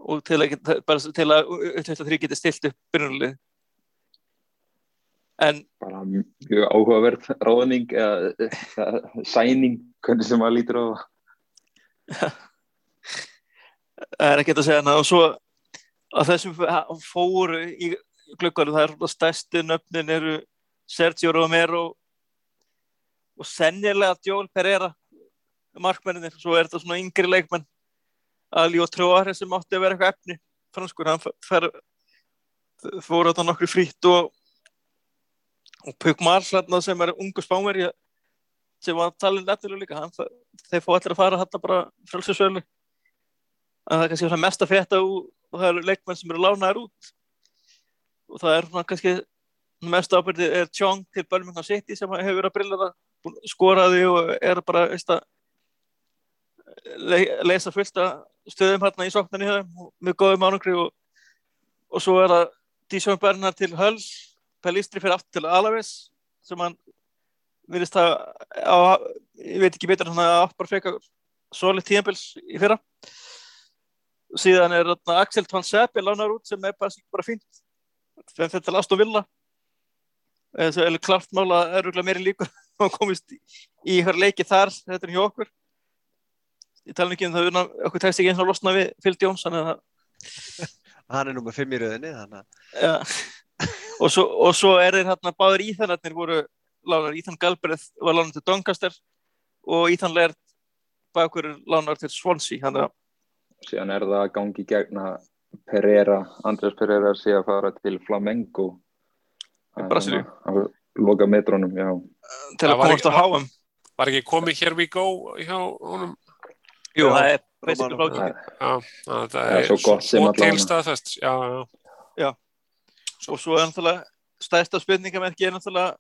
og til að, til að U23 geti stilt upp byrjunalið en Bara mjög áhugaverð ráðning eða eða sæning, hvernig sem maður lítur á. Það. er ekki að segja og svo að þessum fóru í glöggalu það er stærsti nöfnin eru Sergio Romero og sennilega Joel Pereira markmenninir, svo er þetta svona yngri leikmenn Ali og Tróar sem átti að vera eitthvað efni. Franskur, hann fer fóru þetta nokkru frýtt og og Puk Marl sem er ungu spámeri sem var talin efnilega líka. Hann, þeir fá allir að fara þetta bara frálsinsvölu að það er kannski mest að frétta og, það eru leikmenn sem eru lánaðir út. Og það er kannski mest ábyrði er Tjong til Birmingham City sem hefur verið að brilla það. Skoraði og er bara veist, le, leysa fullt að stöðum hérna í sóknarni og mjög góðum ánugri og, og svo er það Dísjón Bernhard til Höll Pellistri fyrir aftur til Alaves sem hann virðist að á, ég veit ekki betur hann að bara feka solid tíðanbils í fyrra. Síðan er þarna, Axel Tvanseppi lánar út sem er bara, bara fínt. Fyrir þetta til Aston Villa. Það er klart mála er rúglega meiri líkur og komist í hver leiki þar þetta er hjá okkur ég tala ekki um það unna, okkur tekst ekki eins og losna við Phil Jones þannig að Hann er nú með fimm í að ja. og, svo, og svo er þeir hérna báður Íþanarnir voru lánar Íþan Galbreið var lánar til Doncaster og Íþan Lert bakur lánar til Swansea þannig að Síðan er það að gangi gegn að Pereira, Andrés Pereira sé að fara til Flamengo. Í Brasilíu. Að loka metrónum, já. til Það að var komast á ekki- HM var ekki komið Here We Go hjá honum Jú, Já, það er basically frágæði Já, það er svo gott sem svo allavega. til staðfest já, já. og svo er náttúrulega stærsta spurningamerki er náttúrulega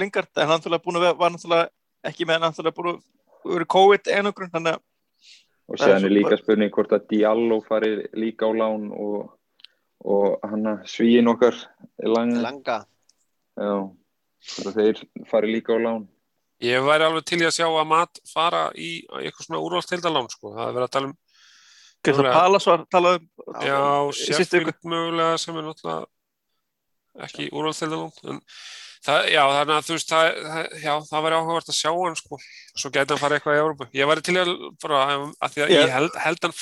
Lingard, en hann náttúrulega búin að var náttúrulega ekki með hann náttúrulega búin að vera COVID einangrun, þannig að Og Það er er líka spurning hvort að Diallo fari líka á lán og, og hann svíin okkar lang, langa. já, að þeir fari líka á lán. Ég væri alveg til í að sjá að mat fara í eitthvað svona úrvalstildalán sko. það er verið að tala um Kristján Mögulega. Palas var talað um já, Sheffield mögulega sem er náttúrulega ekki úrvalstildalán en það, já, þannig að þú veist það, það, já, það væri áhugavert að sjá hann sko. svo gæti hann fara eitthvað í Európu ég væri til í að bara, að því að Já. ég held, held hann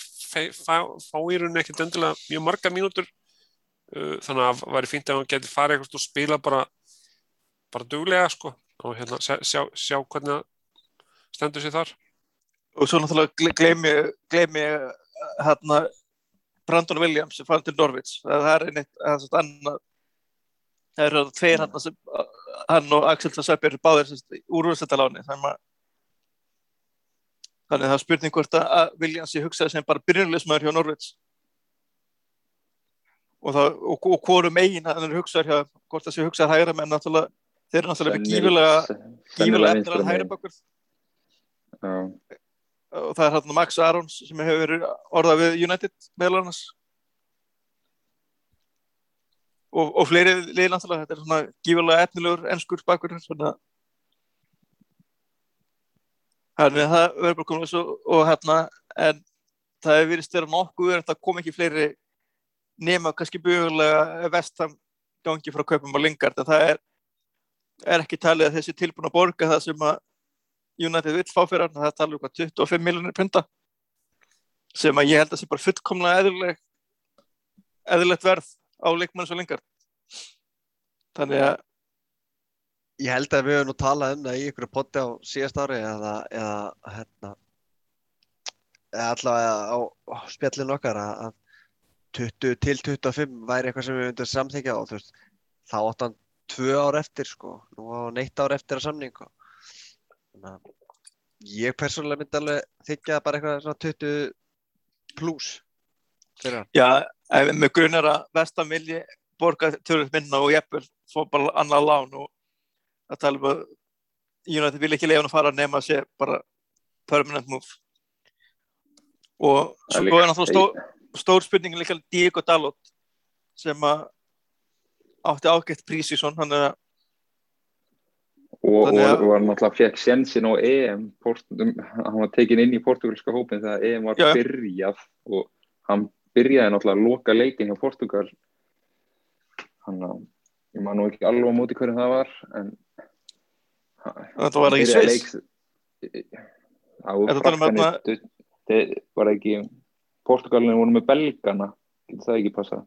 fá, í rauninni ekkert endilega mjög margar mínútur uh, þannig að það væri fínt ef hann geti farið eitthvað og spila bara bara duglega sko og hérna sjá, sjá, hvernig stendur sér þar. Og svo náttúrulega gle- gleymi, gleymi hérna Brandon Williams sem fann til Norvits það er einmitt það er svona annað. Það eru tveir hann sem hann og Axel Tassep eru báðir úrvöðsættaláni þannig að þannig að það er spurning hvort að- að Williams ég hugsaði sem bara byrjunleismæður hjá Norvits og, og, og hvorum eigin hann er hugsaður hjá hvort það sé hugsaður hægra menn náttúrulega þeir eru náttúrulega gífilega gífilega eftir hann hægra bakur Já, og það er hérna Max Arons sem hefur verið orðað við United meðal annars. Og, og fleiri liði náttúrulega þetta er svona gífulega etnilegur ennskur bakur svona þannig að það verður bara komið svo og hérna en það hefur verið styrra nokkuð að það kom ekki fleiri nema kannski bjögulega vestam gangi frá kaupum á Lingard en það er, er ekki talið að þessi tilbúin að borga það sem að United vill fá fyrir hann, það tala um hvað 25 miljonir punta sem að ég held að sé bara fullkomlega eðlileg eðlilegt verð á leikmann svo lengar. Þannig að Ég held að við höfum nú talað um það í ykkur potti á síðast ári eða, eða hérna eða allavega á, spjallinu okkar að, að 20 til 25 væri eitthvað sem við myndum samþykja og þú veist, þá átt hann tvö ár eftir sko, nú á hann eitt ár eftir að samning sko. þannig að ég persónulega myndi alveg þykja bara eitthvað svona 20 pluss fyrir hann. já, ef með grunar að vestam vilji borga tölvöld minna og jafnvel fá bara annað lán og að tala um að United vil ekki leiða hann að fara nema að sé bara permanent move og svo er náttúrulega stór, stór spurning líka Diego Dalot sem að átti ágætt prísísson hann er að og, var náttúrulega fekk sensin á EM Port, um, hann var tekin inn í portugalska hópin þegar EM var Já, byrjað og hann byrjaði náttúrulega að loka leikin hjá Portugal hann að ég man nú ekki alveg á móti hverju það var en þetta var ekki byrjaði Sviss? leiks- á Ertu að tala um þeir var ekki Portugalinu voru með belgana það ekki passa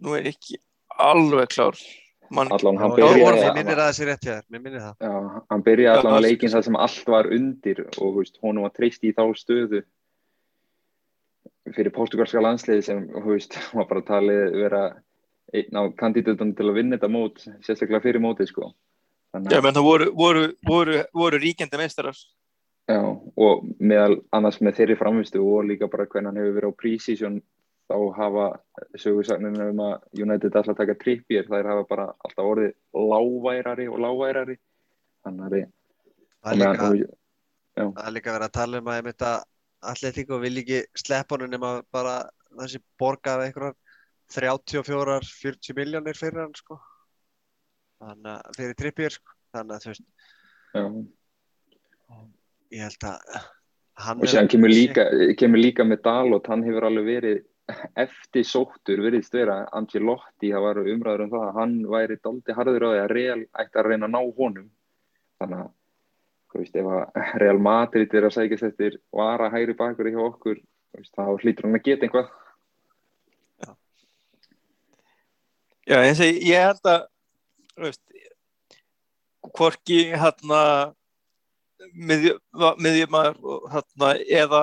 nú er ég ekki alveg klár allan hann byrjaði- Mér hann- minnir að þessi rétt hjá þér, mér minnir það. Já, hann byrjaði allan það- leikin þar sem allt var undir og veist, honum var treyst í þá stöðu fyrir portugalska landsliði sem veist, hann var bara talið vera einn á kandidatum til að vinna þetta mót sérstaklega fyrir mótið sko. Þannig, já, að- menn það voru, voru, voru, voru ríkjandi meistarar. Já, og meðal annars með þeirri framvistu og líka bara hvernig hann hefur verið á pre-season þá hafa sögursagninu um að United að taka trippir þær hafa bara alltaf orðið lágværari og lágværari þannig að Það er líka, er líka verið að tala um að að Atletico vil ekki sleppa honum nema bara þessi borga af einhverjar 34-40 miljónir fyrir hann sko. Þannig að fyrir trippir sko. Þannig að þú veist, já ég held að hann og síðan kemur líka, kemur líka með Dalot, hann hefur alveg verið eftir sóttur, veriðst vera Angelotti, það var umræður um það að hann væri daldi harður á því að Real ætti að reyna að ná honum. Þannig að, þú veist, ef að Real Madrid er að sækjast eftir vara hægri bakur hjá okkur veist, þá hlýtur hann að geta einhvað Já, ég, segi, ég held að veist, hvorki hérna miðjumæður hérna, eða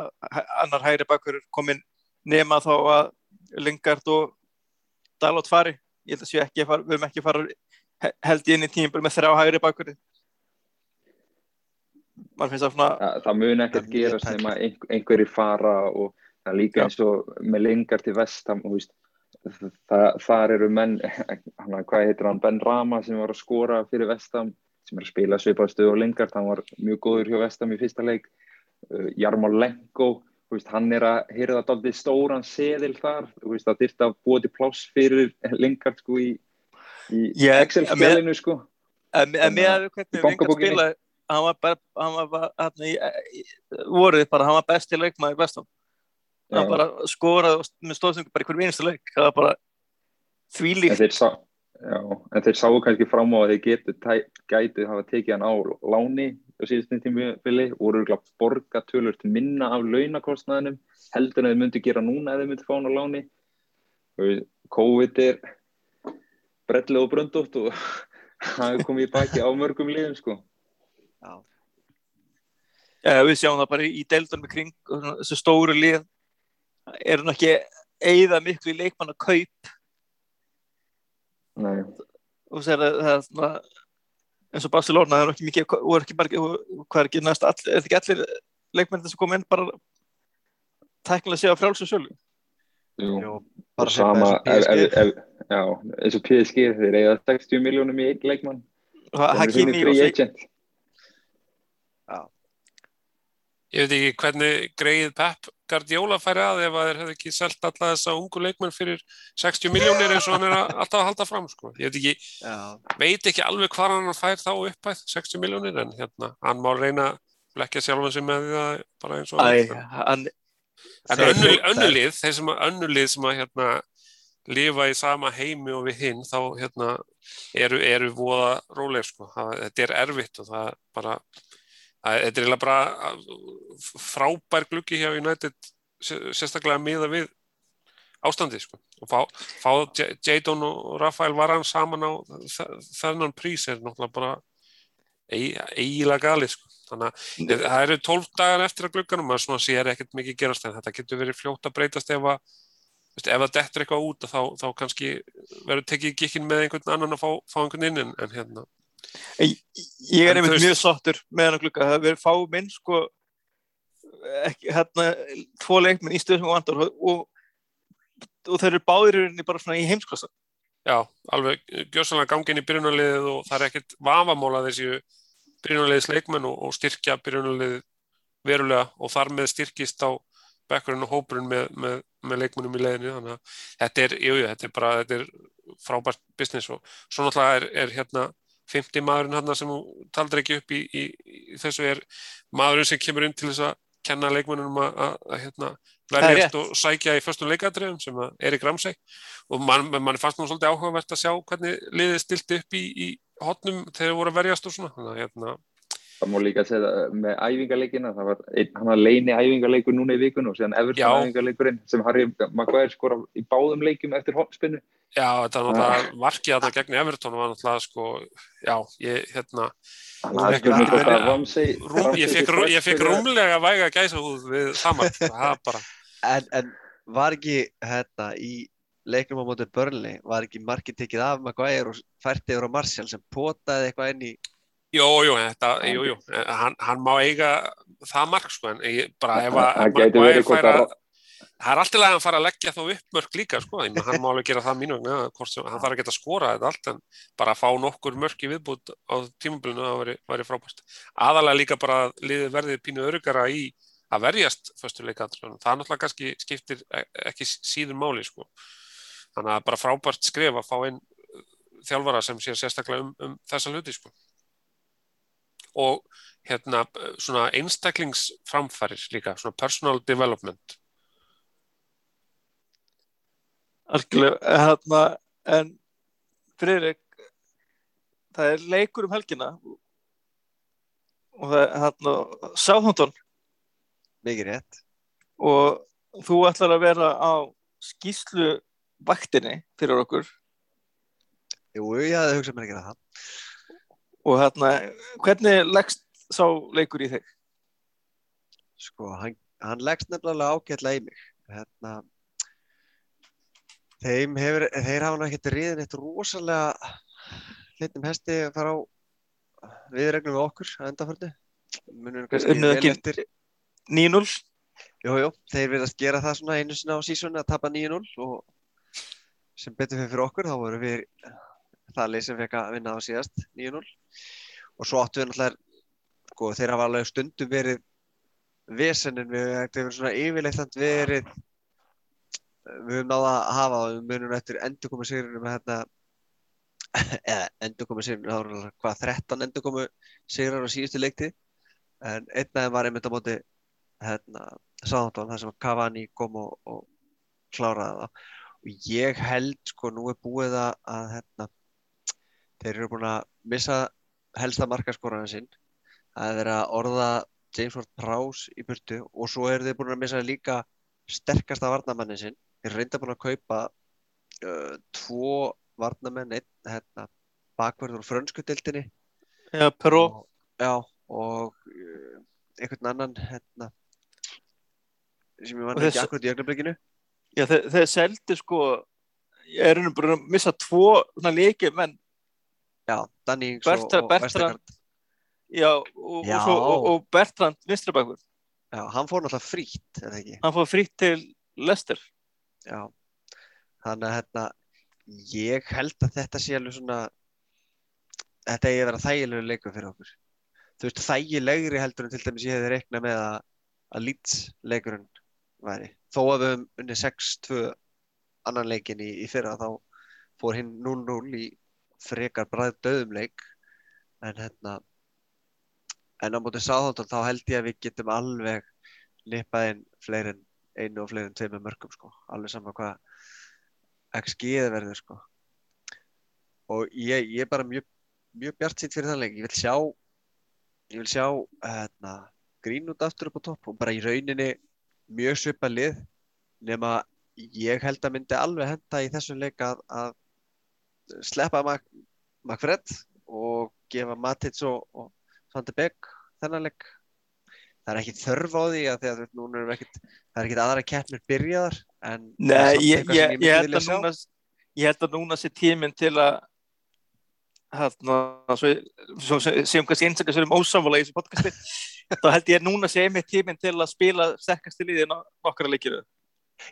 annar hægri bakur komin nema þá að Lingard og Dalot fari. Ég held að séu ekki að fara, við höfum ekki að fara he- held ég inn í tímbil með þrjá hægri bakur mann finnst það svona það, það mun ekkert er gerast nema einhver, einhverjir fara og það líka Já. eins og með lengar til vestam og, veist, það, þar eru menn hana, hvað heitir hann, Ben Rama sem var að skora fyrir vestam sem er að spila svipað stöðu og lengart, hann var mjög góður hjá vestam í fyrsta leik. Uh, Jarmar Lenko veist, hann er að hýrða daldið stóran seðil þar, veist, það dyrta að búa til pláss fyrir lengart sko í, í Ég- Excel-spilinu sko. En, en með að við hvernig Lingard spilaði hann var bara, hann var bara hann, í, í, voruð bara, hann var besti leikmaður í bestum hann bara skoraði með stóðsöngu bara í hverjum einasta leik. Það var bara en þvílíkt þeir, sá, já, en þeir sáu kannski fram á að þeir getu tæ- gætu hafa tekið hann á láni á síðustin tímabili og voru örugglega að borga tölvört minna af launakostnaðinum heldur en þeir myndu gera núna ef þeir myndu fá hann á láni. Og COVID er brellið og bröndótt og það komið í baki á mörgum liðum sko. Já. ja, við sjáum það bara í deildunum í kring þessu stóru lið. Er hann ekki eigða miklu í leikmanna kaup Nei, og það er, það er svona eins og Barcelona það er ekki mikið og er ekki margir, hvað er ekki næst all, er ekki allir leikmenn sem kom inn bara tæknilega séu á frjálsum sölu jú. Bara sem sama, já, eins og PSG, þeir eiga 60 miljónum í einn leikmann. eru Hakimi svona og free agent. Ég veit ekki hvernig greið Pep Guardiola færi að ef að þeir hefði ekki selt alla þessa ungu leikmenn fyrir 60 miljónir eins og hann er að, alltaf að halda fram sko. Ég veit ekki, veit ekki alveg hvað hann fær þá uppæð 60 miljónir en hérna, hann má reyna að blekja sjálfan sig með því að bara eins og Æ, hann, En Þeir- önnur, þeir- önnulið, sem að önnulið sem að hérna lifa í sama heimi og við hinn þá hérna eru, eru voða róleg sko. Það, þetta er erfitt og það bara að, þetta er eiginlega bara frábær gluggi hjá United sé- sérstaklega miða við ástandið sko. og fá, fá Jadon og Rafael Varan saman á þe- þennan prís er náttúrulega bara eig- eiginlega galið sko. þannig að Ég- Það eru 12 dagar eftir að glugganum og svona sér ekkert mikið gerast en þetta getur verið fljótt að breytast ef að ef það dettur eitthvað út þá, þá kannski verður tekið gikkin með einhvern annan að fá, fá einhvern inn en, en hérna ég, er En einmitt veist- mjög sáttur með hann að glugga. Það verður fá minn sko ekki, hérna, tvo leikminn í stöðum og vandar og, og, og þeir eru báðir í rauninni bara svona í heimsklassa. Já, alveg gjössalega gangin í byrjunarliðið og það er ekkert vafamóla þessi byrjunarliðis leikmenn og, og styrkja byrjunarliðið verulega og þar með styrkist á bekkurinn og hópurinn með, með, með leikmennum í leiðinu þannig að þetta er, jú, þetta er bara þetta er frábært business og svo náttúrulega er, er hérna 50 maðurinn hérna sem þú taldir ekki upp í, í, í þessu er maðurinn sem kemur inn til þess að kenna leikmennunum að, hérna, er verjast og sækja í föstum leikadrefum sem að Erik Ramsey. Og mann man fannst nú svolítið áhugavert að sjá hvernig liðið stilti upp í, í hotnum þegar þeir voru að verjast og svona. Þannig að hérna, Það má líka segja það með æfingarleikina, það var einn, hann var leini æfingarleikur núna í vikun og síðan. Everton æfingarleikurinn sem Harry Maguire skora í báðum leikum eftir hotspinnu. já, þetta var náttúrulega markið þarna gegn Everton var náttúrulega sko, já, ég hérna að ég fekk, rúmlega væga gæsa húð við það mark, það er bara En, en var ekki hérna í leiknum á móti Burnley, var ekki markið tekið af Maguire og fært yfir á Martial sem potaði eitthvað inn í Jú, jú, þetta, jú, jú, hann, hann má eiga það mark, sko, en ég, bara ef að Það gæti verið hvort að, að... það er alltaf að hann fara að leggja þá upp mörk líka, sko, ég meina, hann má alveg gera það mínu, ja, sem, hann þarf að geta skora þetta allt, en bara að fá nokkur mörk í viðbútt á tímabilinu, það væri, væri frábært. Aðalega líka bara að liðið verðið pínu örugara í að verjast föstuleikatrunum, það náttúrulega kannski skiptir e- ekki síður máli, sko. Þannig að bara frábært skref að fá inn þjálfara sem sér sérstaklega um, um þessa hluti, sko og hérna svona einstaklingsframfærir líka, svona personal development algjörlega hérna, en Friðrik það er leikur um helgina og það er hérna Sáþóntón mikið rétt. og þú ætlar að vera á skýslu vaktinni fyrir okkur Jú, ég hafði hugsað mér að gera það. Og hérna, hvernig leggst sá leikur í þig? Sko, hann, hann leggst nefnilega ágætlega í mig. Hérna, þeim hefur, þeir hafa nú ekkert riðin eitt rosalega hlitum hesti að fara á viðregnum við okkur að endaförnu. Munum kannski vel eftir. 9-0 Jú, jú, þeir verðast gera það svona einu sinna á sísoni að tapa 9-0 og sem betur fyrir okkur þá voru við það lið sem fekk að vinna á síðast 9-0 og svo áttu við náttúrulega sko, þeir hafa alveg stundum verið vesennin við hefur svona yfirleitt verið við höfum náða að hafa og við munum eftir endurkomu sigurinn með hérna eða endurkomu sigurinn hvað 13 endurkomu sigrar á síðustu leikti en einn þeim var einmitt á móti hérna Sáðantón þar sem Cavani kom og, og kláraði það. Og ég held sko nú er búið að hérna, þeir eru búin að missa helsta markaskoraðin sinn að orða James Ward-Prowse í burtu og svo eru þeir búin að missa líka sterkasta varnamannin sinn. Þeir reynda búin að kaupa uh, tvo varnamenn einn hérna, bakverður úr frönsku dildinni Peró og, já, og uh, einhvern annan hérna, sem ég Og vann ekki akkurat í ögnablikinu. Já, þeir, þeir seldu sko, ég er nú bara að missa tvo leiki, menn, Já, Danny Ings Bertra- og. Vestergaard. já, og, Já. og, og, og Bertrand vinstrabækur, Já, hann fór náttúrulega ekki? hann fór fritt til Lester. Já, þannig að hérna, ég held að þetta sé alveg svona, þetta eigi að vera þægilegu leikur fyrir okkur. Þú veist, þægilegri heldur en til dæmis ég hefði reiknað með að, að Leeds leikurinn væri. Þó að við höfum unni 6-2 annan leikin í, í fyrra, þá fór hinn 0-0 í frekar bræð döðum leik. En hérna, en á móti sáðhóttan þá held ég að við getum alveg nippað inn fleiri en einu og fleiri en tveimur mörgum sko, alveg sama hvað XG-ið verður sko. Og ég, ég er bara mjög, mjög bjart sýtt fyrir þann leik, ég vil sjá ég vil sjá hérna, grín út aftur upp á topp og bara í rauninni mjög svipað lið nema ég held að myndi alveg henda í þessum leik að, að sleppa Mac, McFred og gefa Matits og, og Svante Begg þennan leik. Það er ekki þörf á því að því að núna við ekkit það er ekkit aðra keppnir byrjaðar en er Nei, ég, ég, ég, held núna, ég held að núna sé tíminn til að hérna, svo, svo, svo, segjum kannski einstaklega sér um ósamvala í þessu podcasti, þá held ég núna sé einmitt tíminn til að spila sterkast í liði nokkara leikiru.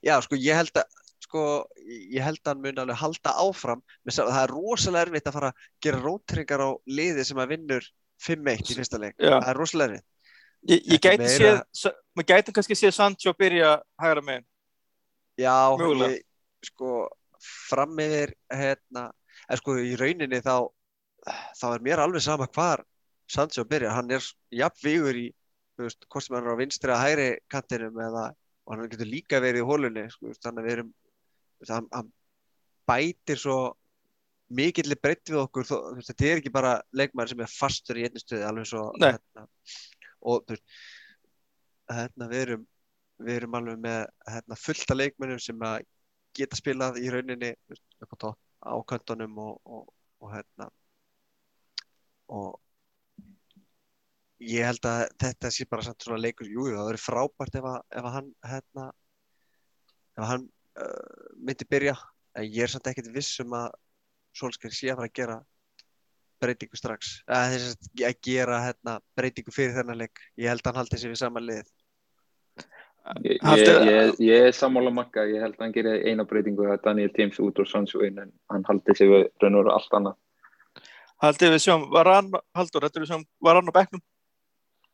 Já, sko, ég held að sko, ég held að hann mun alveg halda áfram með, sá- það er rosalega erfitt að fara að gera rótringar á liði sem að vinnur 5-1 í fyrsta leik, Já. það er rosalega erfitt Ég, ég gæti meira- séð, maður gæti kannski séð Sancho byrja hægra megin. Já, Mögulega. ég, sko, fram yfir hérna, en sko, í rauninni þá þá er mér alveg sama hvar Sancho byrjar, hann er jafn vígur í, þú veist, hvort sem hann er á vinstri að hægri kantinum eða og hann getur líka verið í hólunni, sko, þannig að við erum hann, hann bætir svo mikilli breytt við okkur, þó, þetta er ekki bara leikmaður sem er fastur í einni stöði, alveg svo hérna, og þú veist, hérna, við erum við erum alveg með hérna, fullt af leikmennum sem geta spilað í rauninni veist, á köntunum og, og, og hérna. Og ég held að þetta sé bara samt svona leikur, jú, jú, það verður frábært ef að, ef að hann hérna ef að hann uh, myndi byrja en ég er samt ekkert viss um að Solskjaer sé að fara að gera breytingu strax. Að, að, að gera hérna, breytingu fyrir þennan leik. Ég held að hann haldi sig við sama lið. Ég, ég, ég, ég er sammála makka, ég held að hann gerir eina breytingu að Daniel James út úr inn en hann haldi sig við raun og allt annað. Haldið við sjáum, var hann, Haldur, heldur við sjáum, var hann á bekknum?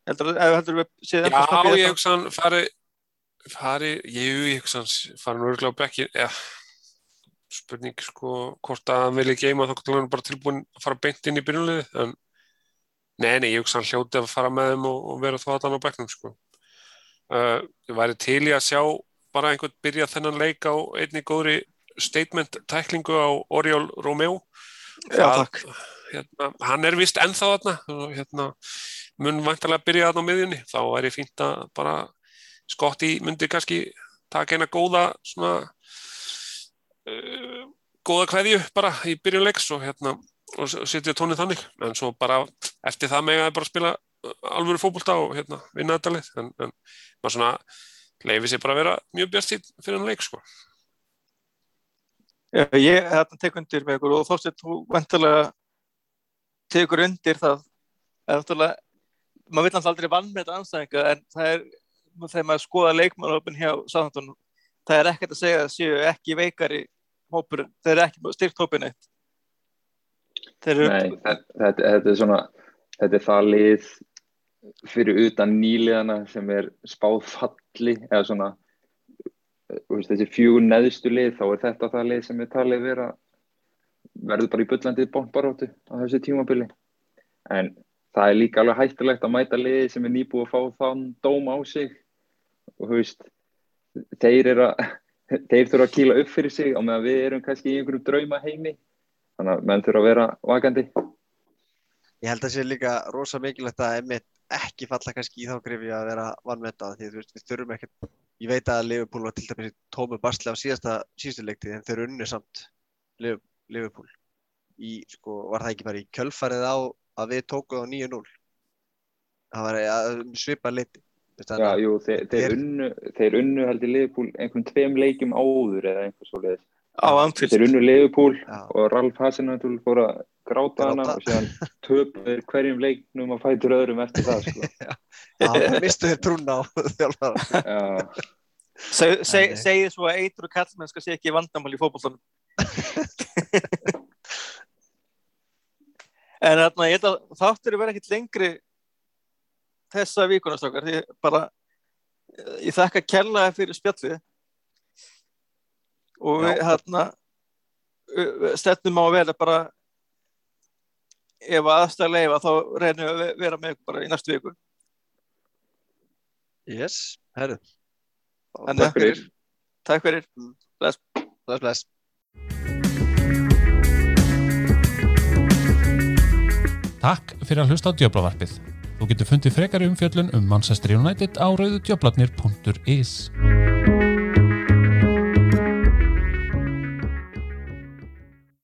Heldur, ef heldur við séð Já, ég hugsa hann fari, fari, ég, hugsa hann fari nú örgulega á bekki, ja, spurning sko hvort að hann vilja geima þá er hann bara tilbúin að fara beint inn í byrjunliði, en nei, nei, ég hugsa hann hljóti að fara með þeim og, og vera þá allan á bekknum sko. Uh, ég væri til í að sjá bara einhvern byrja þennan leik á einni góðri statement tæklingu á Oriol Romeo. Já, takk. Hérna, hann er vist ennþá þarna hérna, mun vantarlega byrja þarna á miðjunni þá væri fínt að bara Skotti myndi kannski taka eina góða svona uh, góða kveðju bara í byrjun leiks og hérna og setja tónið þannig. En svo bara eftir það með að bara spila uh, alvöru fótbolta og hérna vinna þetta lið. En, en maður svona leifi sér bara að vera mjög bjart fyrir hann leik sko. Ég hérna, tek undir með ykkur. Og þóttið þú vantilega tekur undir það. Eða náttúrulega, maður vil alltaf aldrei vann með þetta anstæðinga en það er þegar maður skoða leikmannhópin hjá Sáðantón það er ekkert að segja að séu ekki veikari hópur, þeir eru ekki styrkt hópin eitt Nei, þetta, er svona, þetta er það lið fyrir utan nýliðana sem er spáð falli eða svona, veist, þessi fjögur neðstu lið, þá er þetta það lið sem er talið vera, verður bara í bullandi bombaróttu á þessu tímabili. En það er líka alveg hættulegt að mæta liði sem er nýbúið að fá þann dóm á sig og þú veist, þeir eru að, þeir þurfa að kýla upp fyrir sig og meðan við erum kannski í einhverjum drauma heimi þannig að menn þurfa að vera vakandi. Ég held að sé líka rosa mikilvægt að einmitt ekki falla kannski í þá grifi að vera vannmetað því þú veist, við þurfum ekkert ég veit að Liverpool var til dæmis í tómu basli á síðasta síðustu leiktið en þeir unnu samt Liv- Liverpool. Í, sko, var það ekki bara í kjölfarið á að við tókuð á 9-0 það var ja, svipa liti Já, jú, þeir, þeir, unnu, þeir unnu held í Liverpool einhvern tveim leikjum áður eða einhver svo leiðis. á Anfield Þeir unnu Liverpool Já. og Ralf Hasenhættul fór að gráta hana og síðan töpuður hverjum leiknum að fætur öðrum eftir það, sko. Já, það mistu þeir trúna á þjálfara. Já, Seg, seg, segið svo að eitur og kallmennska sé ekki vandamál í fótbollunum en þarna ég held að þáttur verið ekkit lengri þessa vikunastakar því bara eh, ég þakka kella fyrir spjallið og við hérna stefnum á að vera bara ef aðstæða leifa þá reynum við að vera með bara í næstu viku Yes, herru. Takk fyrir. takk fyrir Bless, bless. Takk fyrir að hlusta á Djöblavarpið. Þú getur fundið frekari umfjöllun um Manchester United á rauðudjöblarnir.is